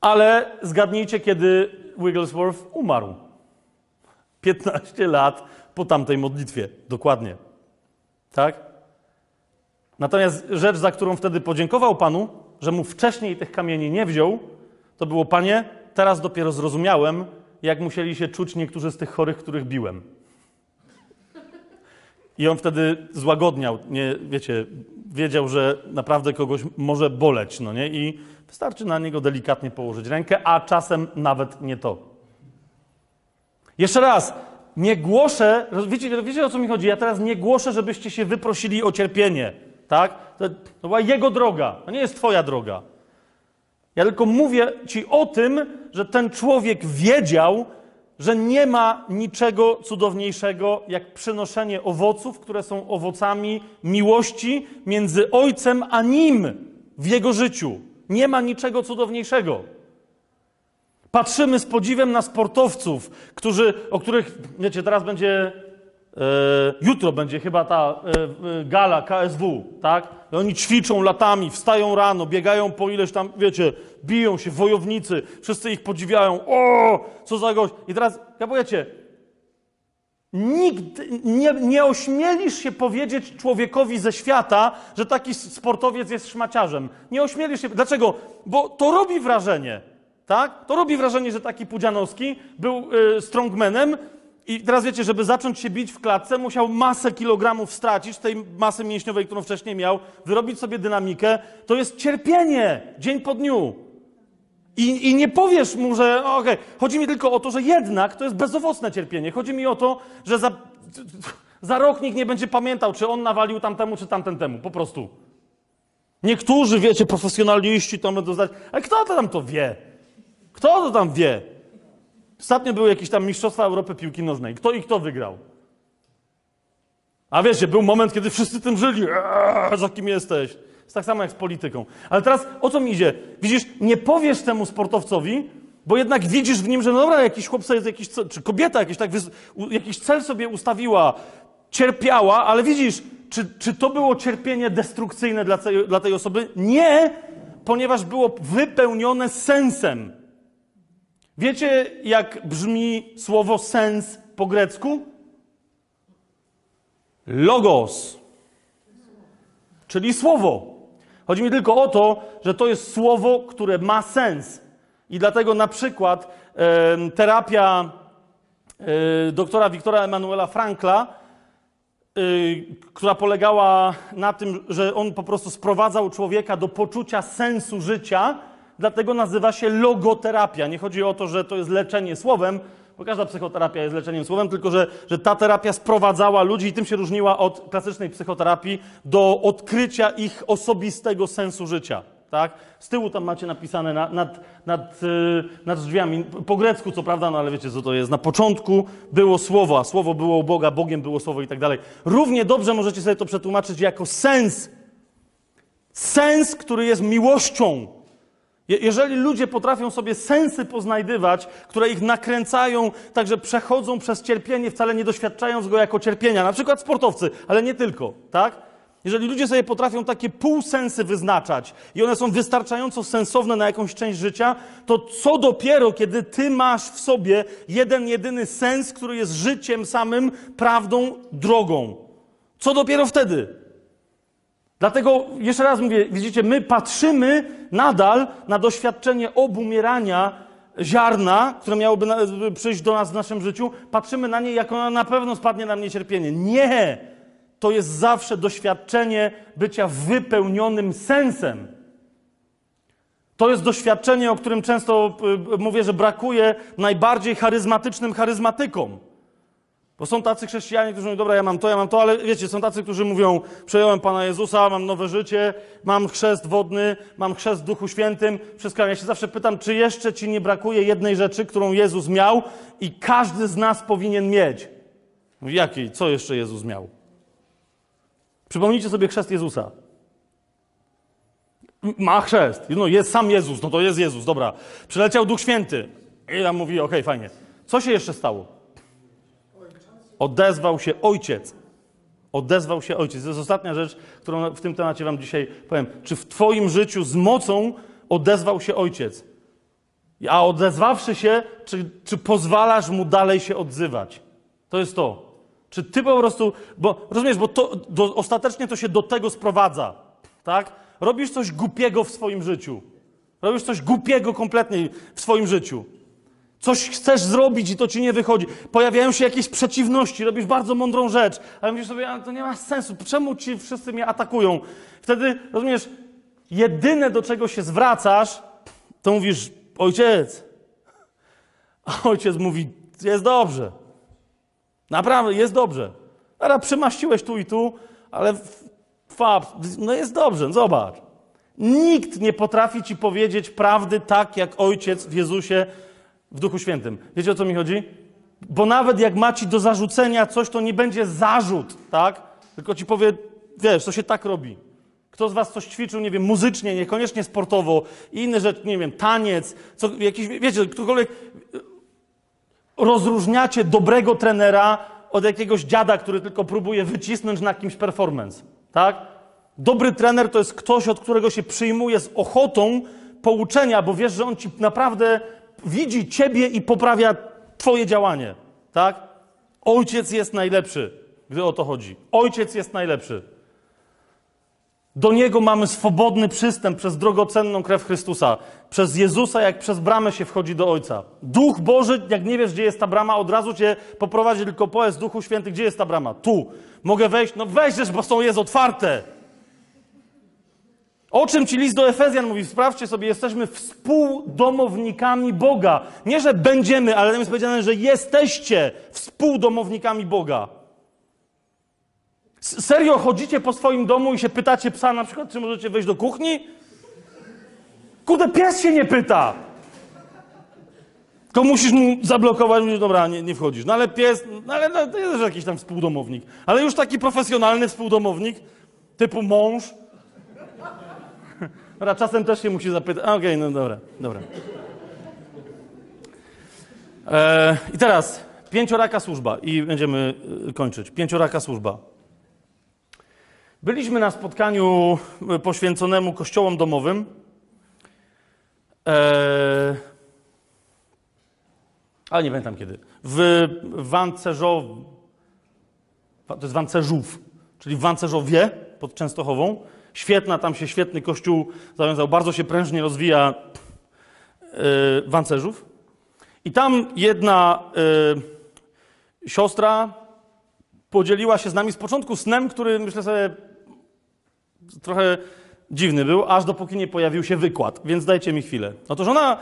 S1: Ale zgadnijcie, kiedy Wigglesworth umarł. 15 lat po tamtej modlitwie. Dokładnie. Tak? Natomiast rzecz, za którą wtedy podziękował Panu, że mu wcześniej tych kamieni nie wziął, to było, Panie, teraz dopiero zrozumiałem, jak musieli się czuć niektórzy z tych chorych, których biłem. I on wtedy złagodniał, nie, wiecie, wiedział, że naprawdę kogoś może boleć, no nie? I wystarczy na niego delikatnie położyć rękę, a czasem nawet nie to. Jeszcze raz, nie głoszę, wiecie, wiecie o co mi chodzi? Ja teraz nie głoszę, żebyście się wyprosili o cierpienie, tak? To, była jego droga, to nie jest twoja droga. Ja tylko mówię ci o tym, że ten człowiek wiedział, że nie ma niczego cudowniejszego jak przynoszenie owoców, które są owocami miłości między ojcem a nim w jego życiu. Nie ma niczego cudowniejszego. Patrzymy z podziwem na sportowców, którzy, o których, wiecie, teraz będzie jutro będzie chyba ta e, gala KSW, tak? I oni ćwiczą latami, wstają rano, biegają po ileś tam, wiecie, biją się, wojownicy, wszyscy ich podziwiają. O, co za gość. I teraz, jak powiecie, nikt nie, nie ośmielisz się powiedzieć człowiekowi ze świata, że taki sportowiec jest szmaciarzem. Nie ośmielisz się. Dlaczego? Bo to robi wrażenie, tak? To robi wrażenie, że taki Pudzianowski był y, strongmanem, i teraz wiecie, żeby zacząć się bić w klatce, musiał masę kilogramów stracić, tej masy mięśniowej, którą wcześniej miał, wyrobić sobie dynamikę. To jest cierpienie, dzień po dniu. I, i nie powiesz mu, że okej, okay. chodzi mi tylko o to, że jednak to jest bezowocne cierpienie. Chodzi mi o to, że za, za rok nikt nie będzie pamiętał, czy on nawalił tamtemu, czy tamten temu. Po prostu. Niektórzy, wiecie, profesjonaliści to będą znać, ale kto to tam to wie? Kto to tam wie? Ostatnio były jakieś tam Mistrzostwa Europy piłki nożnej. Kto i kto wygrał? A wiecie, był moment, kiedy wszyscy tym żyli. Eee, za kim jesteś? Jest tak samo jak z polityką. Ale teraz o co mi idzie? Widzisz, nie powiesz temu sportowcowi, bo jednak widzisz w nim, że no dobra, jakiś chłop sobie jakiś, czy kobieta jakiś, tak, jakiś cel sobie ustawiła, cierpiała, ale widzisz, czy, czy to było cierpienie destrukcyjne dla dla tej osoby? Nie, ponieważ było wypełnione sensem. Wiecie, jak brzmi słowo sens po grecku? Logos, czyli słowo. Chodzi mi tylko o to, że to jest słowo, które ma sens. I dlatego na przykład e, terapia e, doktora Wiktora Emanuela Frankla, e, która polegała na tym, że on po prostu sprowadzał człowieka do poczucia sensu życia, dlatego nazywa się logoterapia. Nie chodzi o to, że to jest leczenie słowem, bo każda psychoterapia jest leczeniem słowem, tylko że, że ta terapia sprowadzała ludzi i tym się różniła od klasycznej psychoterapii do odkrycia ich osobistego sensu życia. Tak? Z tyłu tam macie napisane nad, nad, nad, y, nad drzwiami, po grecku co prawda, no ale wiecie co to jest. Na początku było słowo, a słowo było u Boga, Bogiem było słowo i tak dalej. Równie dobrze możecie sobie to przetłumaczyć jako sens. Sens, który jest miłością, jeżeli ludzie potrafią sobie sensy poznajdywać, które ich nakręcają, także przechodzą przez cierpienie, wcale nie doświadczając go jako cierpienia, na przykład sportowcy, ale nie tylko, tak? Jeżeli ludzie sobie potrafią takie półsensy wyznaczać i one są wystarczająco sensowne na jakąś część życia, to co dopiero, kiedy ty masz w sobie jeden, jedyny sens, który jest życiem samym, prawdą, drogą? Co dopiero wtedy? Dlatego jeszcze raz mówię, widzicie, my patrzymy nadal na doświadczenie obumierania ziarna, które miałoby przyjść do nas w naszym życiu, patrzymy na nie, jak ona na pewno spadnie na mnie cierpienie. Nie! To jest zawsze doświadczenie bycia wypełnionym sensem. To jest doświadczenie, o którym często y, mówię, że brakuje najbardziej charyzmatycznym charyzmatykom. Bo są tacy chrześcijanie, którzy mówią, dobra, ja mam to, ja mam to, ale wiecie, są tacy, którzy mówią, przejąłem Pana Jezusa, mam nowe życie, mam chrzest wodny, mam chrzest w Duchu Świętym, wszystko. Ja się zawsze pytam, czy jeszcze Ci nie brakuje jednej rzeczy, którą Jezus miał i każdy z nas powinien mieć. Mówi, jakiej? Co jeszcze Jezus miał? Przypomnijcie sobie chrzest Jezusa. Ma chrzest. No jest sam Jezus, no to jest Jezus, dobra. Przyleciał Duch Święty. I tam mówi, okej, okay, fajnie. Co się jeszcze stało? Odezwał się Ojciec. Odezwał się Ojciec. To jest ostatnia rzecz, którą w tym temacie wam dzisiaj powiem. Czy w twoim życiu z mocą odezwał się Ojciec? A odezwawszy się, czy, czy pozwalasz mu dalej się odzywać? To jest to. Czy ty po prostu, bo rozumiesz, bo to, do, ostatecznie to się do tego sprowadza, tak? Robisz coś głupiego w swoim życiu. Robisz coś głupiego kompletnie w swoim życiu. Coś chcesz zrobić i to ci nie wychodzi. Pojawiają się jakieś przeciwności, robisz bardzo mądrą rzecz, ale mówisz sobie, to nie ma sensu. Czemu ci wszyscy mnie atakują? Wtedy, rozumiesz, jedyne do czego się zwracasz, to mówisz, ojciec. A ojciec mówi, jest dobrze. Naprawdę, jest dobrze. Teraz przemaściłeś tu i tu, ale fab, no jest dobrze, zobacz. Nikt nie potrafi ci powiedzieć prawdy tak, jak ojciec w Jezusie w Duchu Świętym. Wiecie o co mi chodzi? Bo nawet jak ma ci do zarzucenia coś, to nie będzie zarzut, tak? Tylko ci powie, wiesz, to się tak robi. Kto z was coś ćwiczył, nie wiem, muzycznie, niekoniecznie sportowo, inne rzeczy, nie wiem, taniec, co, jakiś, wiecie, ktokolwiek. Rozróżniacie dobrego trenera od jakiegoś dziada, który tylko próbuje wycisnąć na kimś performance, tak? Dobry trener to jest ktoś, od którego się przyjmuje z ochotą pouczenia, bo wiesz, że on ci naprawdę widzi ciebie i poprawia twoje działanie, tak? Ojciec jest najlepszy, gdy o to chodzi. Ojciec jest najlepszy. Do Niego mamy swobodny przystęp przez drogocenną krew Chrystusa. Przez Jezusa, jak przez bramę się wchodzi do Ojca. Duch Boży, jak nie wiesz, gdzie jest ta brama, od razu cię poprowadzi, tylko powiedz Duchu Święty, gdzie jest ta brama? Tu. Mogę wejść? No wejdziesz, bo są jest otwarte. O czym ci list do Efezjan mówi? Sprawdźcie sobie, jesteśmy współdomownikami Boga. Nie, że będziemy, ale tam jest powiedziane, że jesteście współdomownikami Boga. Serio chodzicie po swoim domu i się pytacie psa na przykład, czy możecie wejść do kuchni? Kurde, pies się nie pyta. Tylko musisz mu zablokować, mówisz, dobra, nie, nie wchodzisz. No ale pies, no ale no, to jest jakiś tam współdomownik. Ale już taki profesjonalny współdomownik, typu mąż, Dobra, czasem też się musi zapytać. Okej, okay, no dobra, dobra. E, I teraz pięcioraka służba i będziemy e, kończyć. Pięcioraka służba. Byliśmy na spotkaniu e, poświęconemu kościołom domowym. E, ale nie pamiętam kiedy. W Wancerzow, to jest Wancerzów, czyli w Wancerzowie pod Częstochową. Świetna, tam się świetny kościół zawiązał, bardzo się prężnie rozwija yy, Wancerzów. I tam jedna yy, siostra podzieliła się z nami z początku snem, który myślę sobie trochę dziwny był, aż dopóki nie pojawił się wykład, więc dajcie mi chwilę. Otóż ona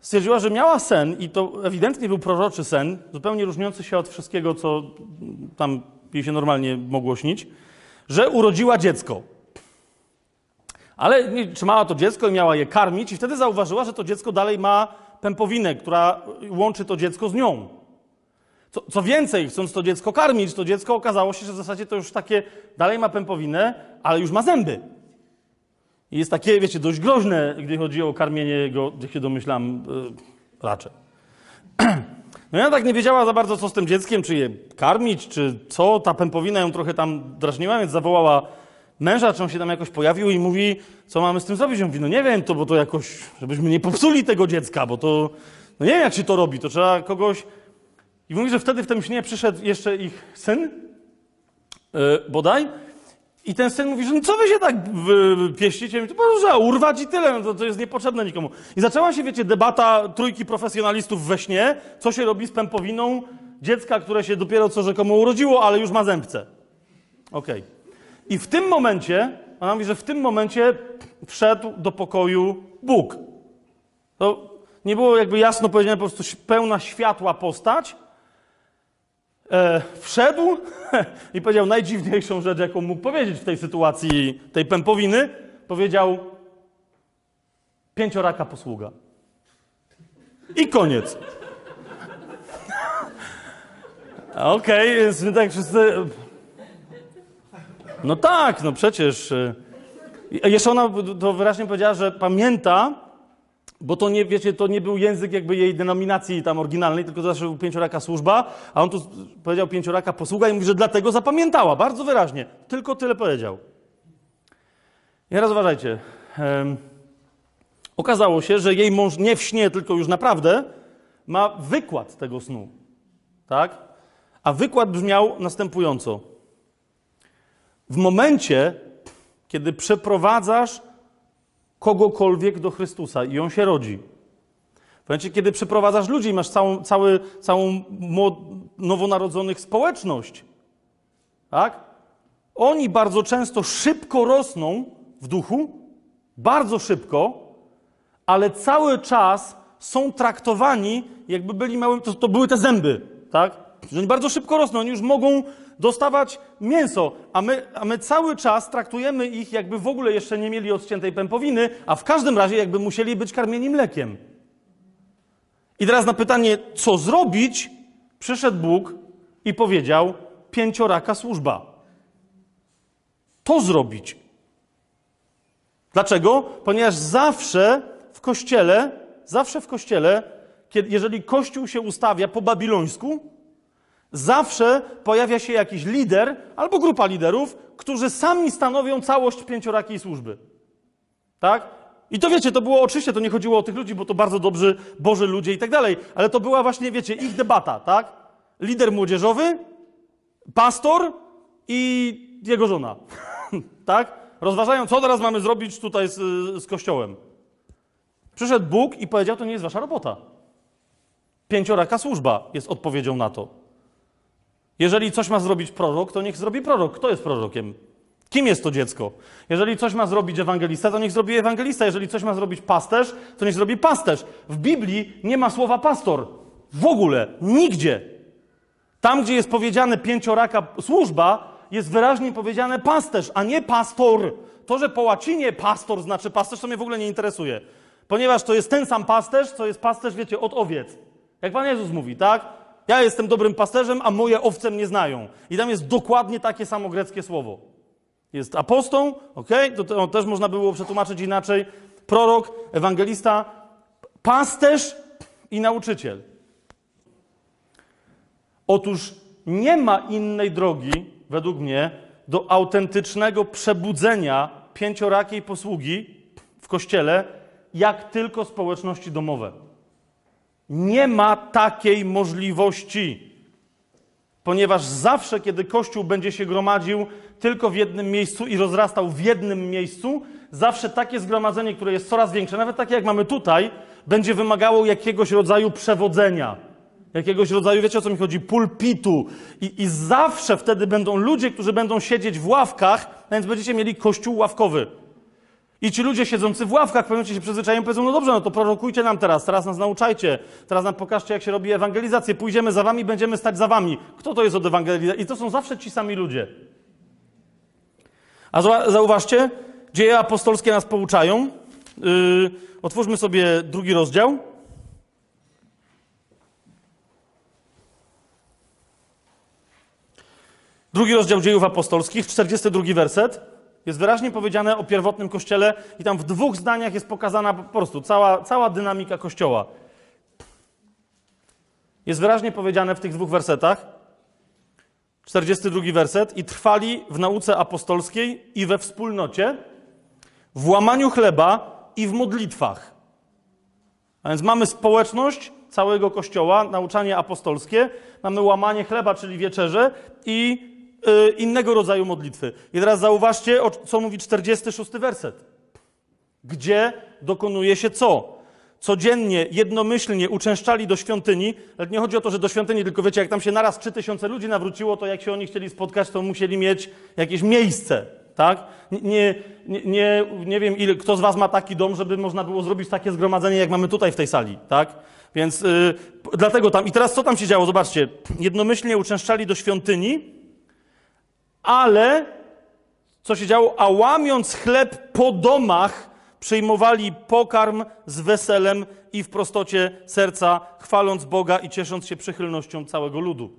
S1: stwierdziła, że miała sen i to ewidentnie był proroczy sen, zupełnie różniący się od wszystkiego, co tam jej się normalnie mogło śnić, że urodziła dziecko. Ale trzymała to dziecko i miała je karmić, i wtedy zauważyła, że to dziecko dalej ma pępowinę, która łączy to dziecko z nią. Co, co, więcej, chcąc to dziecko karmić, to dziecko okazało się, że w zasadzie to już takie dalej ma pępowinę, ale już ma zęby. I jest takie, wiecie, dość groźne, gdy chodzi o karmienie go, jak się domyślam, yy, raczej. No ja tak nie wiedziała za bardzo, co z tym dzieckiem, czy je karmić, czy co. Ta pępowina ją trochę tam drażniła, więc zawołała męża, czy on się tam jakoś pojawił i mówi, co mamy z tym zrobić? On mówi, no nie wiem, to, bo to jakoś, żebyśmy nie popsuli tego dziecka, bo to, no nie wiem, jak się to robi, to trzeba kogoś... I mówi, że wtedy w tym śnie przyszedł jeszcze ich syn, yy, bodaj, I ten syn mówi, że no co wy się tak pieścicie? To może urwać i tyle, no to, to jest niepotrzebne nikomu. I zaczęła się, wiecie, debata trójki profesjonalistów we śnie, co się robi z pępowiną dziecka, które się dopiero co rzekomo urodziło, ale już ma zębce. Okej. I w tym momencie, ona mówi, że w tym momencie wszedł do pokoju Bóg. To nie było jakby jasno powiedziane, po prostu pełna światła postać. E, wszedł i powiedział najdziwniejszą rzecz, jaką mógł powiedzieć w tej sytuacji tej pępowiny. Powiedział pięcioraka posługa. I koniec. Okej, więc my tak wszyscy... No tak, no przecież... i Jeszcze ona to wyraźnie powiedziała, że pamięta, bo to nie, wiecie, to nie był język jakby jej denominacji tam oryginalnej, tylko zawsze był pięcioraka służba, a on tu powiedział pięcioraka posługa i mówi, że dlatego zapamiętała, bardzo wyraźnie. Tylko tyle powiedział. I teraz uważajcie. okazało się, że jej mąż nie w śnie, tylko już naprawdę ma wykład tego snu. Tak? A wykład brzmiał następująco. W momencie, kiedy przeprowadzasz kogokolwiek do Chrystusa i on się rodzi. W momencie, kiedy przeprowadzasz ludzi masz całą, cały, całą nowonarodzonych społeczność, tak? Oni bardzo często szybko rosną w duchu, bardzo szybko, ale cały czas są traktowani, jakby byli małymi, to, to były te zęby, tak? Że oni bardzo szybko rosną, oni już mogą dostawać mięso, a my, a my cały czas traktujemy ich, jakby w ogóle jeszcze nie mieli odciętej pępowiny, a w każdym razie jakby musieli być karmieni mlekiem. I teraz na pytanie, co zrobić, przyszedł Bóg i powiedział: pięcioraka służba. To zrobić. Dlaczego? Ponieważ zawsze w kościele, zawsze w kościele, kiedy, jeżeli kościół się ustawia po babilońsku, zawsze pojawia się jakiś lider albo grupa liderów, którzy sami stanowią całość pięciorakiej służby. Tak? I to wiecie, to było oczywiście, to nie chodziło o tych ludzi, bo to bardzo dobrzy, boży ludzie i tak dalej, ale to była właśnie, wiecie, ich debata, tak? Lider młodzieżowy, pastor i jego żona. tak? Rozważają, co teraz mamy zrobić tutaj z, z kościołem. Przyszedł Bóg i powiedział, to nie jest wasza robota. Pięcioraka służba jest odpowiedzią na to. Jeżeli coś ma zrobić prorok, to niech zrobi prorok. Kto jest prorokiem? Kim jest to dziecko? Jeżeli coś ma zrobić ewangelista, to niech zrobi ewangelista. Jeżeli coś ma zrobić pasterz, to niech zrobi pasterz. W Biblii nie ma słowa pastor. W ogóle. Nigdzie. Tam, gdzie jest powiedziane pięcioraka służba, jest wyraźnie powiedziane pasterz, a nie pastor. To, że po łacinie pastor znaczy pasterz, to mnie w ogóle nie interesuje. Ponieważ to jest ten sam pasterz, co jest pasterz, wiecie, od owiec. Jak Pan Jezus mówi, tak? Ja jestem dobrym pasterzem, a moje owce mnie znają. I tam jest dokładnie takie samo greckie słowo. Jest apostą, ok? To, to też można było przetłumaczyć inaczej. Prorok, ewangelista, pasterz i nauczyciel. Otóż nie ma innej drogi, według mnie, do autentycznego przebudzenia pięciorakiej posługi w kościele, jak tylko społeczności domowe. Nie ma takiej możliwości, ponieważ zawsze, kiedy Kościół będzie się gromadził tylko w jednym miejscu i rozrastał w jednym miejscu, zawsze takie zgromadzenie, które jest coraz większe, nawet takie jak mamy tutaj, będzie wymagało jakiegoś rodzaju przewodzenia. Jakiegoś rodzaju, wiecie o co mi chodzi, pulpitu. I, I zawsze wtedy będą ludzie, którzy będą siedzieć w ławkach, więc będziecie mieli kościół ławkowy. I ci ludzie siedzący w ławkach momencie się przyzwyczają powiedzą, no dobrze, no to prorokujcie nam teraz, teraz nas nauczajcie, teraz nam pokażcie, jak się robi ewangelizację, pójdziemy za wami, będziemy stać za wami. Kto to jest od ewangelizacji? I to są zawsze ci sami ludzie. A zau- zauważcie, dzieje apostolskie nas pouczają. Yy, otwórzmy sobie drugi rozdział. Drugi rozdział dziejów apostolskich, 42 werset. Jest wyraźnie powiedziane o pierwotnym kościele i tam w dwóch zdaniach jest pokazana po prostu cała, cała dynamika kościoła. Jest wyraźnie powiedziane w tych dwóch wersetach. 42 werset. I trwali w nauce apostolskiej i we wspólnocie, w łamaniu chleba i w modlitwach. A więc mamy społeczność całego kościoła, nauczanie apostolskie, mamy łamanie chleba, czyli wieczerze i innego rodzaju modlitwy. I teraz zauważcie, co mówi 46 werset. Gdzie dokonuje się co? Codziennie, jednomyślnie uczęszczali do świątyni, ale nie chodzi o to, że do świątyni, tylko wiecie, jak tam się naraz 3000 ludzi nawróciło, to jak się oni chcieli spotkać, to musieli mieć jakieś miejsce, tak? Nie, nie, nie, nie wiem, ile, kto z was ma taki dom, żeby można było zrobić takie zgromadzenie, jak mamy tutaj w tej sali, tak? Więc y, dlatego tam, i teraz co tam się działo? Zobaczcie, jednomyślnie uczęszczali do świątyni, ale co się działo? A łamiąc chleb po domach, przyjmowali pokarm z weselem i w prostocie serca, chwaląc Boga i ciesząc się przychylnością całego ludu.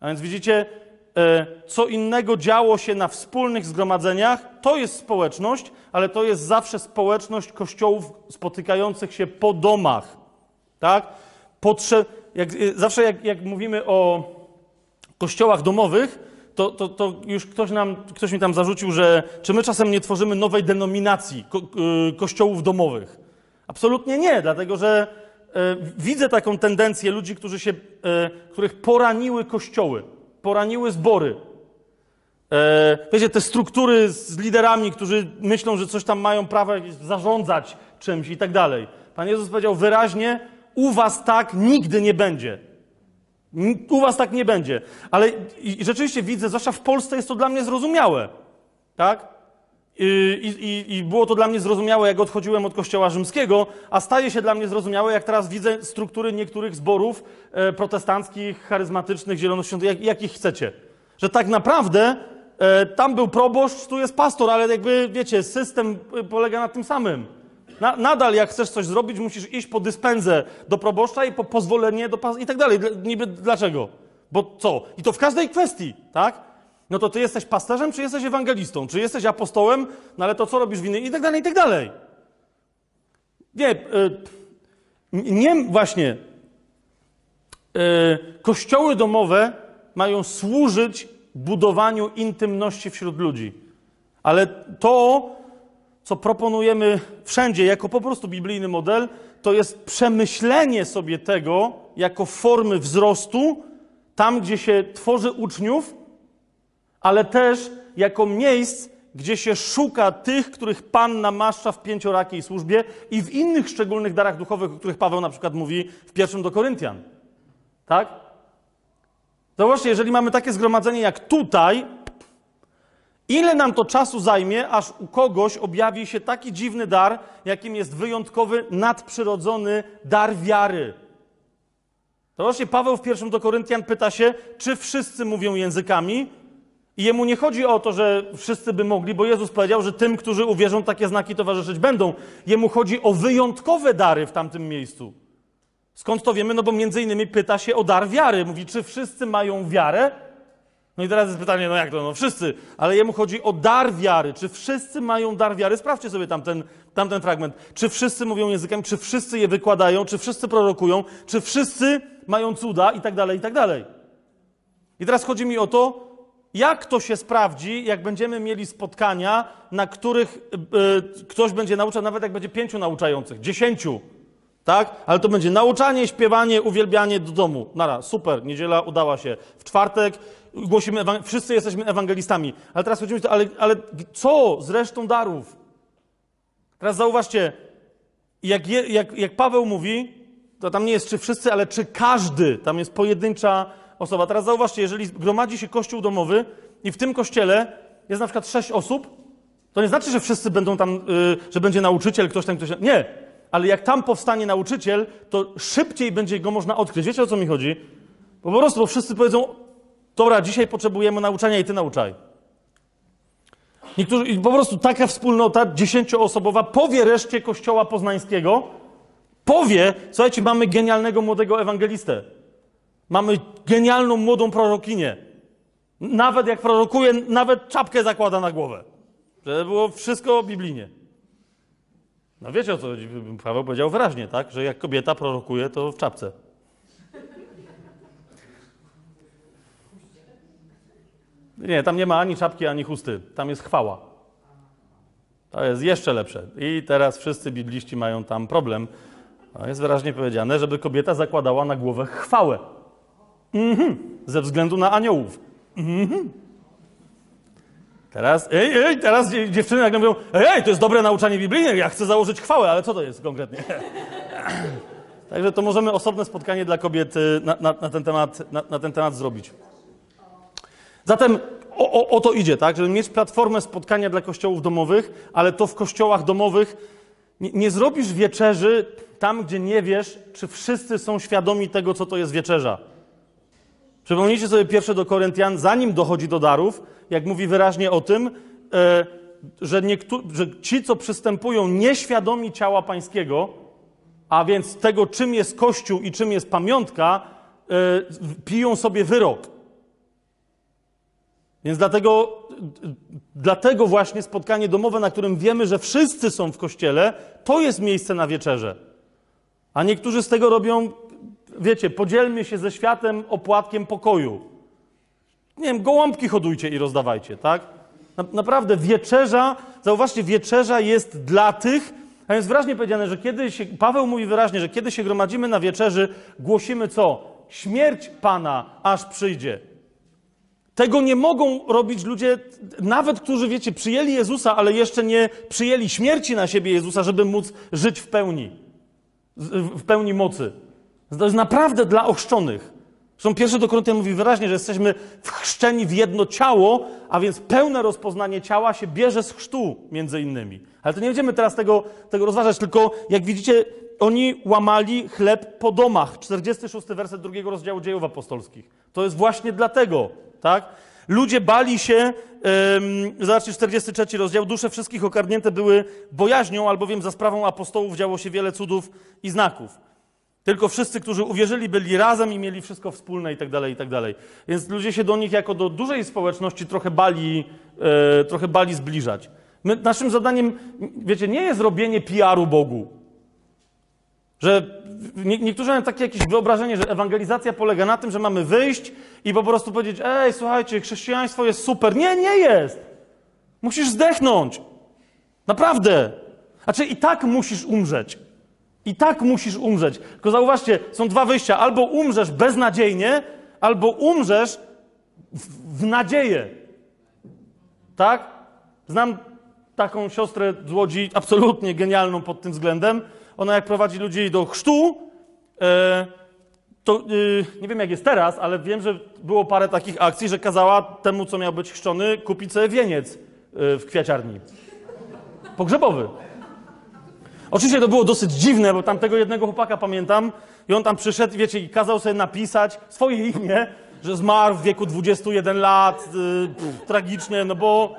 S1: A więc widzicie, e, co innego działo się na wspólnych zgromadzeniach, to jest społeczność, ale to jest zawsze społeczność kościołów spotykających się po domach. Tak? Potrze jak, zawsze jak, jak mówimy o kościołach domowych, to, to, to, już ktoś, nam, ktoś mi tam zarzucił, że czy my czasem nie tworzymy nowej denominacji ko, y, kościołów domowych. Absolutnie nie, dlatego że y, widzę taką tendencję ludzi, którzy się, y, których poraniły kościoły, poraniły zbory. Wiecie, te struktury z liderami, którzy myślą, że coś tam mają prawo zarządzać czymś i tak dalej. Pan Jezus powiedział wyraźnie, u was tak nigdy nie będzie. U was tak nie będzie. Ale rzeczywiście widzę, zwłaszcza w Polsce jest to dla mnie zrozumiałe. Tak? I, i, I, było to dla mnie zrozumiałe, jak odchodziłem od Kościoła Rzymskiego, a staje się dla mnie zrozumiałe, jak teraz widzę struktury niektórych zborów e, protestanckich, charyzmatycznych, zielonoświątynnych, jak, jakich chcecie. Że tak naprawdę e, tam był proboszcz, tu jest pastor, ale jakby, wiecie, system e, polega na tym samym. Na, nadal jak chcesz coś zrobić, musisz iść po dyspensę do proboszcza i po pozwolenie do pas- i tak dalej. Niby dlaczego? Bo co? I to w każdej kwestii, tak? No to ty jesteś pasterzem, czy jesteś ewangelistą? Czy jesteś apostołem? No ale to co robisz winy? I tak dalej, i tak dalej. Nie, y, nie właśnie. Y, kościoły domowe mają służyć budowaniu intymności wśród ludzi. Ale to co proponujemy wszędzie jako po prostu biblijny model, to jest przemyślenie sobie tego jako formy wzrostu, tam gdzie się tworzy uczniów, ale też jako miejsc, gdzie się szuka tych, których Pan namaszcza w pięciorakiej służbie i w innych szczególnych darach duchowych, o których Paweł na przykład mówi w pierwszym do Koryntian. Tak? Zobaczcie, jeżeli mamy takie zgromadzenie jak tutaj, Ile nam to czasu zajmie, aż u kogoś objawi się taki dziwny dar, jakim jest wyjątkowy, nadprzyrodzony dar wiary? To właśnie Paweł w pierwszym do Koryntian pyta się, czy wszyscy mówią językami. I jemu nie chodzi o to, że wszyscy by mogli, bo Jezus powiedział, że tym, którzy uwierzą, takie znaki towarzyszyć będą. Jemu chodzi o wyjątkowe dary w tamtym miejscu. Skąd to wiemy? No bo między innymi pyta się o dar wiary. Mówi, czy wszyscy mają wiarę? No i teraz jest pytanie, no jak to? No wszyscy. Ale jemu chodzi o dar wiary. Czy wszyscy mają dar wiary? Sprawdźcie sobie tamten, tamten fragment. Czy wszyscy mówią językiem? Czy wszyscy je wykładają? Czy wszyscy prorokują? Czy wszyscy mają cuda? I tak dalej, i tak dalej. I teraz chodzi mi o to, jak to się sprawdzi, jak będziemy mieli spotkania, na których yy, ktoś będzie nauczał, nawet jak będzie pięciu nauczających, dziesięciu, tak? Ale to będzie nauczanie, śpiewanie, uwielbianie do domu. Nara, super, niedziela udała się. W czwartek głosimy, wszyscy jesteśmy ewangelistami. Ale teraz chodzimy, ale, ale co z resztą darów? Teraz zauważcie, jak, je, jak, jak Paweł mówi, to tam nie jest czy wszyscy, ale czy każdy, tam jest pojedyncza osoba. Teraz zauważcie, jeżeli gromadzi się kościół domowy i w tym kościele jest na przykład sześć osób, to nie znaczy, że wszyscy będą tam, yy, że będzie nauczyciel, ktoś tam, ktoś tam. Nie, ale jak tam powstanie nauczyciel, to szybciej będzie go można odkryć. Wiecie o co mi chodzi? Bo po prostu bo wszyscy powiedzą, dobra, dzisiaj potrzebujemy nauczania i ty nauczaj. Niektórzy, po prostu taka wspólnota dziesięcioosobowa powie reszcie kościoła poznańskiego, powie, słuchajcie, mamy genialnego młodego ewangelistę. Mamy genialną młodą prorokinię. Nawet jak prorokuje, nawet czapkę zakłada na głowę. Żeby było wszystko biblijnie. No wiecie o co. Paweł powiedział wyraźnie, tak? Że jak kobieta prorokuje, to w czapce. Nie, tam nie ma ani czapki, ani chusty. Tam jest chwała. To jest jeszcze lepsze. I teraz wszyscy bibliści mają tam problem. No, jest wyraźnie powiedziane, żeby kobieta zakładała na głowę chwałę. Mhm. Ze względu na aniołów. Teraz, ej, ej, teraz dzie- dziewczyny nagle mówią, ej, ej, to jest dobre nauczanie biblijne, ja chcę założyć chwałę, ale co to jest konkretnie? Także to możemy osobne spotkanie dla kobiet y, na, na, na, ten, temat, na, na ten temat zrobić. Zatem o, o, o to idzie, tak? Żeby mieć platformę spotkania dla kościołów domowych, ale to w kościołach domowych nie, nie zrobisz wieczerzy tam, gdzie nie wiesz, czy wszyscy są świadomi tego, co to jest wieczerza. Przypomnijcie sobie pierwsze do Koryntian, zanim dochodzi do darów, jak mówi wyraźnie o tym, e, że, niektó- że ci, co przystępują nieświadomi ciała pańskiego, a więc tego, czym jest Kościół i czym jest pamiątka, e, piją sobie wyrok. Więc dlatego, dlatego właśnie spotkanie domowe, na którym wiemy, że wszyscy są w kościele, to jest miejsce na wieczerze. A niektórzy z tego robią, wiecie, podzielmy się ze światem opłatkiem pokoju. Nie wiem, gołąbki hodujcie i rozdawajcie, tak? Na, naprawdę, wieczerza, zauważcie, wieczerza jest dla tych, a jest wyraźnie powiedziane, że kiedy się, Paweł mówi wyraźnie, że kiedy się gromadzimy na wieczerzy, głosimy co? Śmierć Pana, aż przyjdzie. Tego nie mogą robić ludzie, nawet którzy, wiecie, przyjęli Jezusa, ale jeszcze nie przyjęli śmierci na siebie Jezusa, żeby móc żyć w pełni, w pełni mocy. To jest naprawdę dla ochrzczonych. Zresztą pierwszy do Koryntian mówi wyraźnie, że jesteśmy wchrzczeni w jedno ciało, a więc pełne rozpoznanie ciała się bierze z chrztu, między innymi. Ale to nie będziemy teraz tego, tego rozważać, tylko jak widzicie, oni łamali chleb po domach. 46 werset drugiego rozdziału dziejów apostolskich. To jest właśnie dlatego, tak? Ludzie bali się, zobaczcie 43 rozdział, dusze wszystkich okarnięte były bojaźnią, albowiem za sprawą apostołów działo się wiele cudów i znaków. Tylko wszyscy, którzy uwierzyli, byli razem i mieli wszystko wspólne i tak dalej, i tak dalej. Więc ludzie się do nich jako do dużej społeczności trochę bali, e, trochę bali zbliżać. My, naszym zadaniem, wiecie, nie jest robienie PR-u Bogu. Że nie, niektórzy mają takie jakieś wyobrażenie, że ewangelizacja polega na tym, że mamy wyjść i po prostu powiedzieć, ej, słuchajcie, chrześcijaństwo jest super. Nie, nie jest. Musisz zdechnąć. Naprawdę. Znaczy i tak musisz umrzeć. I tak musisz umrzeć. Tylko zauważcie, są dwa wyjścia. Albo umrzesz beznadziejnie, albo umrzesz w, w nadzieję. Tak? Znam taką siostrę z Łodzi, absolutnie genialną pod tym względem. Ona jak prowadzi ludzi do chrztu, e, to e, nie wiem jak jest teraz, ale wiem, że było parę takich akcji, że kazała temu, co miał być chrzczony, kupić sobie wieniec e, w kwiaciarni. Pogrzebowy. Oczywiście to było dosyć dziwne, bo tamtego jednego chłopaka pamiętam i on tam przyszedł, wiecie, i kazał sobie napisać swoje imię, że zmarł w wieku 21 lat, yy, tragicznie, no bo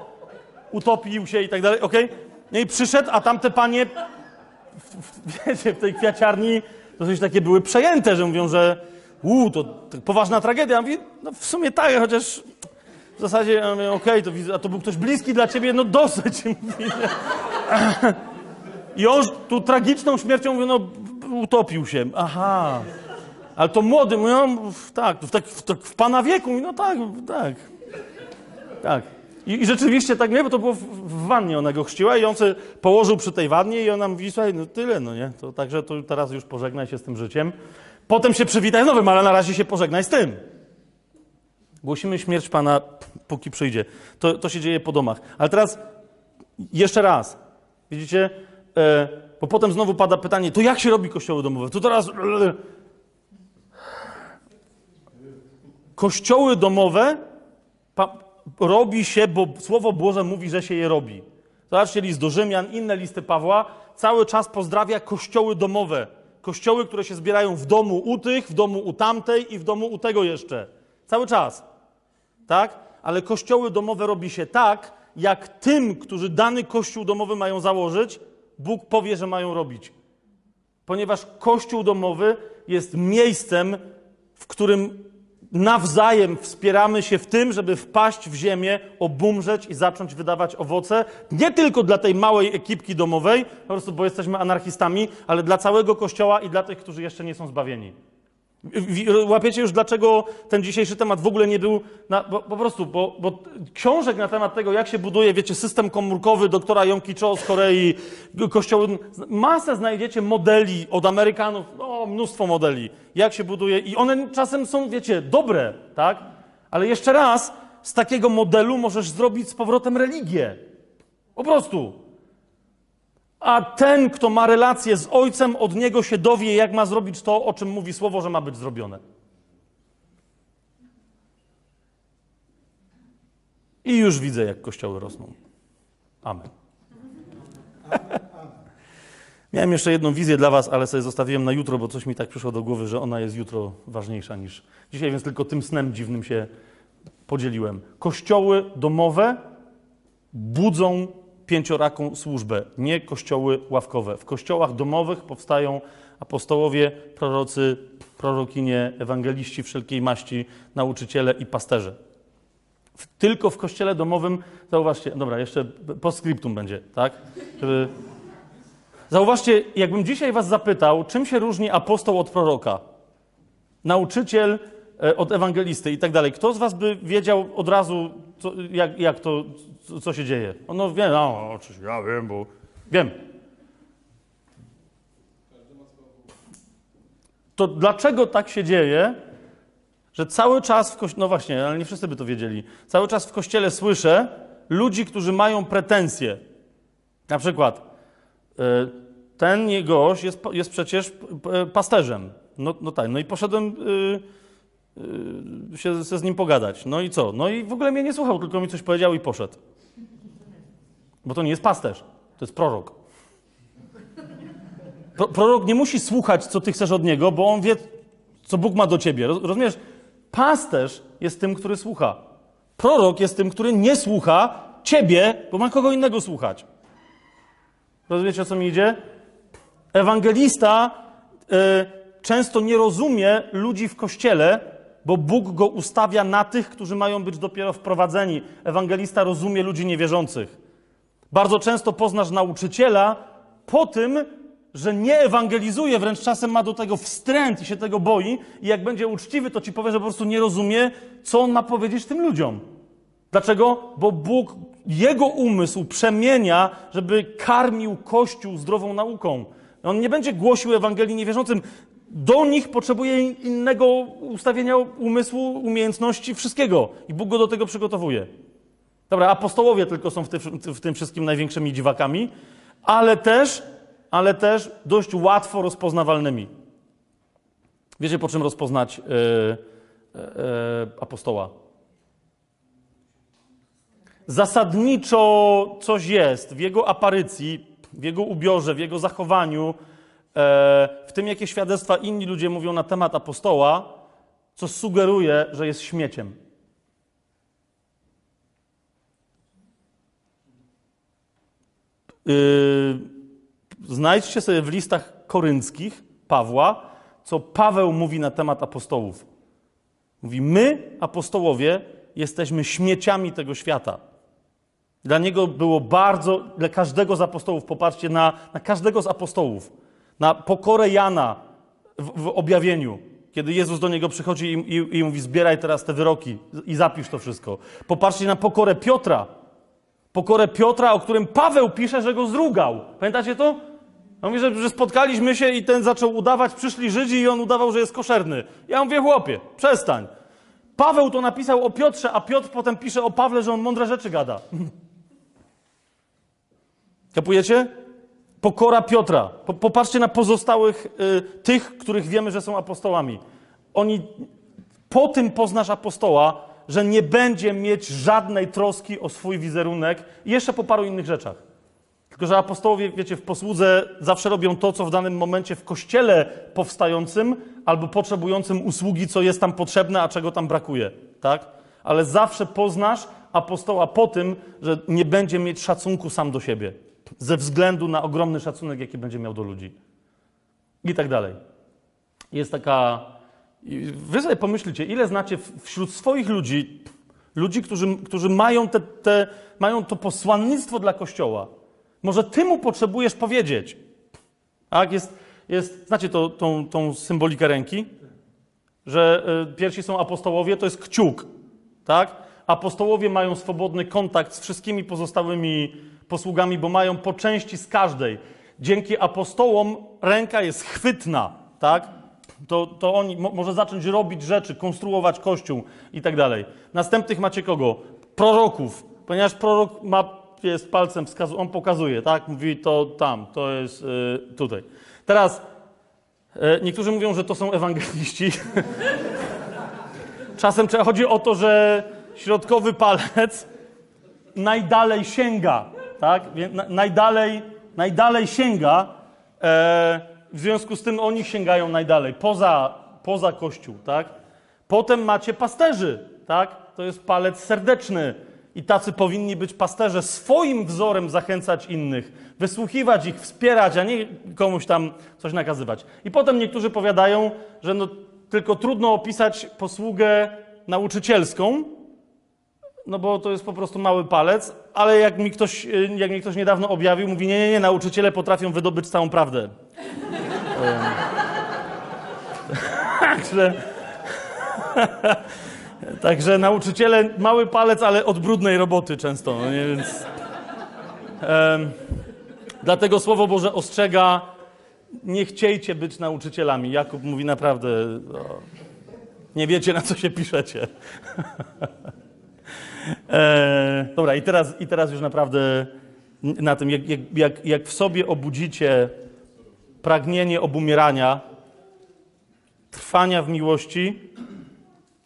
S1: utopił się i tak dalej, okej? No i przyszedł, a tamte panie, wiecie, w tej kwiaciarni dosyć takie były przejęte, że mówią, że uu, to, to poważna tragedia. Ja no w sumie tak, chociaż w zasadzie, ja okej, to widzę, a to był ktoś bliski dla ciebie, no dosyć. Mówi? I on tu tragiczną śmiercią mówi, no utopił się. Aha. Ale to młody, mówię, no, tak, w, tak, w, tak, w pana wieku. Mówi, no tak, tak. Tak. I, I rzeczywiście tak nie, bo to było w, w wannie, ona go chrzciła i on sobie położył przy tej wannie i ona mówi, słuchaj, no tyle, no nie? To, także to teraz już pożegnaj się z tym życiem. Potem się przywitaj z nowym, ale na razie się pożegnaj z tym. Głosimy śmierć Pana, póki przyjdzie. To, to się dzieje po domach. Ale teraz jeszcze raz. Widzicie? E, bo potem znowu pada pytanie, to jak się robi kościoły domowe? To teraz... Kościoły domowe pa, robi się, bo Słowo Boże mówi, że się je robi. Zobaczcie list do Rzymian, inne listy Pawła. Cały czas pozdrawia kościoły domowe. Kościoły, które się zbierają w domu u tych, w domu u tamtej i w domu u tego jeszcze. Cały czas. Tak? Ale kościoły domowe robi się tak, jak tym, którzy dany kościół domowy mają założyć, Bóg powie, że mają robić. Ponieważ kościół domowy jest miejscem, w którym nawzajem wspieramy się w tym, żeby wpaść w ziemię, obumrzeć i zacząć wydawać owoce. Nie tylko dla tej małej ekipki domowej, po prostu bo jesteśmy anarchistami, ale dla całego kościoła i dla tych, którzy jeszcze nie są zbawieni. Łapiecie już, dlaczego ten dzisiejszy temat w ogóle nie był. Na, bo, po prostu, bo, bo książek na temat tego, jak się buduje, wiecie, system komórkowy doktora Yonki Cho z Korei, kościoły, masę znajdziecie modeli od Amerykanów, no, mnóstwo modeli, jak się buduje, i one czasem są, wiecie, dobre, tak? Ale jeszcze raz, z takiego modelu możesz zrobić z powrotem religię. Po prostu. A ten, kto ma relację z ojcem, od niego się dowie, jak ma zrobić to, o czym mówi słowo, że ma być zrobione. I już widzę, jak kościoły rosną. Amen. Miałem jeszcze jedną wizję dla Was, ale sobie zostawiłem na jutro, bo coś mi tak przyszło do głowy, że ona jest jutro ważniejsza niż dzisiaj, więc tylko tym snem dziwnym się podzieliłem. Kościoły domowe budzą pięcioraką służbę, nie kościoły ławkowe. W kościołach domowych powstają apostołowie, prorocy, prorokinie, ewangeliści wszelkiej maści, nauczyciele i pasterze. W, tylko w kościele domowym, zauważcie, dobra, jeszcze postscriptum będzie, tak? Żeby... Zauważcie, jakbym dzisiaj was zapytał, czym się różni apostoł od proroka, nauczyciel e, od ewangelisty i tak dalej. Kto z was by wiedział od razu, co, jak, jak to, co, co się dzieje? No wiem, no, oczywiście, ja wiem, bo wiem. To dlaczego tak się dzieje, że cały czas w kościele, no właśnie, ale nie wszyscy by to wiedzieli, cały czas w kościele słyszę ludzi, którzy mają pretensje. Na przykład, e, ten gość jest, jest przecież e, pasterzem. No, no tak, no i poszedłem yy, się, się z nim pogadać. No i co? No i w ogóle mnie nie słuchał, tylko mi coś powiedział i poszedł. Bo to nie jest pasterz, to jest prorok. Pro, prorok nie musi słuchać, co ty chcesz od niego, bo on wie, co Bóg ma do ciebie. Rozumiesz? Pasterz jest tym, który słucha. Prorok jest tym, który nie słucha ciebie, bo ma kogo innego słuchać. Rozumiecie, o co mi idzie? Ewangelista y, często nie rozumie ludzi w kościele, bo Bóg go ustawia na tych, którzy mają być dopiero wprowadzeni. Ewangelista rozumie ludzi niewierzących. Bardzo często poznasz nauczyciela po tym, że nie ewangelizuje, wręcz czasem ma do tego wstręt i się tego boi, i jak będzie uczciwy, to ci powie, że po prostu nie rozumie, co on ma powiedzieć tym ludziom. Dlaczego? Bo Bóg jego umysł przemienia, żeby karmił Kościół zdrową nauką. On nie będzie głosił Ewangelii niewierzącym. Do nich potrzebuje innego ustawienia umysłu, umiejętności, wszystkiego. I Bóg go do tego przygotowuje. Dobra, apostołowie tylko są w tym, w tym wszystkim największymi dziwakami, ale też, ale też dość łatwo rozpoznawalnymi. Wiecie, po czym rozpoznać yy, yy, apostoła? Zasadniczo coś jest w jego aparycji, w jego ubiorze, w jego zachowaniu, w tym, jakie świadectwa inni ludzie mówią na temat apostoła, co sugeruje, że jest śmieciem. Yy, znajdźcie sobie w listach korynckich Pawła, co Paweł mówi na temat apostołów. Mówi: My, apostołowie, jesteśmy śmieciami tego świata. Dla niego było bardzo, dla każdego z apostołów, popatrzcie na, na każdego z apostołów, na pokorę Jana w, w objawieniu, kiedy Jezus do niego przychodzi i, i, i, mówi: Zbieraj teraz te wyroki i zapisz to wszystko. Popatrzcie na pokorę Piotra. Pokorę Piotra, o którym Paweł pisze, że go zrugał. Pamiętacie to? On mówi, że, że spotkaliśmy się i ten zaczął udawać, przyszli Żydzi i on udawał, że jest koszerny. Ja mówię, chłopie, przestań. Paweł to napisał o Piotrze, a Piotr potem pisze o Pawle, że on mądre rzeczy gada. Kapujecie? Pokora Piotra. Popatrzcie na pozostałych y, tych, których wiemy, że są apostołami. Oni po tym poznasz apostoła, że nie będzie mieć żadnej troski o swój wizerunek i jeszcze po paru innych rzeczach. Tylko, że apostołowie, wiecie, w posłudze zawsze robią to, co w danym momencie w kościele powstającym albo potrzebującym usługi, co jest tam potrzebne, a czego tam brakuje. Tak? Ale zawsze poznasz apostoła po tym, że nie będzie mieć szacunku sam do siebie ze względu na ogromny szacunek, jaki będzie miał do ludzi. I tak dalej. Jest taka. Wy sobie pomyślcie, ile znacie wśród swoich ludzi, ludzi, którzy, którzy mają, te, te, mają to posłannictwo dla Kościoła. Może ty mu potrzebujesz powiedzieć. Tak? Jest, jest, znacie to, tą, tą symbolikę ręki? Że y, pierwsi są apostołowie, to jest kciuk. Tak? Apostołowie mają swobodny kontakt z wszystkimi pozostałymi posługami, bo mają po części z każdej. Dzięki apostołom ręka jest chwytna, tak? to, to on mo, może zacząć robić rzeczy, konstruować kościół i tak dalej. Następnych macie kogo? Proroków, ponieważ prorok ma, jest palcem wskazu, on pokazuje, tak? Mówi to tam, to jest y, tutaj. Teraz y, niektórzy mówią, że to są ewangeliści. Czasem chodzi o to, że środkowy palec najdalej sięga, tak? Najdalej, najdalej sięga, e, w związku z tym oni sięgają najdalej, poza, poza Kościół, tak? Potem macie pasterzy, tak? To jest palec serdeczny i tacy powinni być pasterze, swoim wzorem zachęcać innych, wysłuchiwać ich, wspierać, a nie komuś tam coś nakazywać. I potem niektórzy powiadają, że no, tylko trudno opisać posługę nauczycielską, no bo to jest po prostu mały palec, ale jak mi ktoś, y, jak mi ktoś niedawno objawił, mówi, nie, nie, nie, nauczyciele potrafią wydobyć całą prawdę. Także, także nauczyciele, mały palec, ale od brudnej roboty często, no nie, więc... em, dlatego Słowo Boże ostrzega, nie chciejcie być nauczycielami. Jakub mówi naprawdę, o, nie wiecie, na co się piszecie. E, dobra, i teraz, i teraz już naprawdę na tym, jak, jak, jak, w sobie obudzicie pragnienie obumierania, trwania w miłości,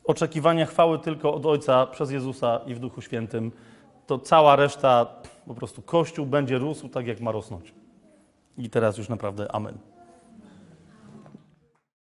S1: oczekiwania chwały tylko od Ojca przez Jezusa i w Duchu Świętym, to cała reszta, po prostu Kościół będzie rósł tak, jak ma rosnąć. I teraz już naprawdę amen.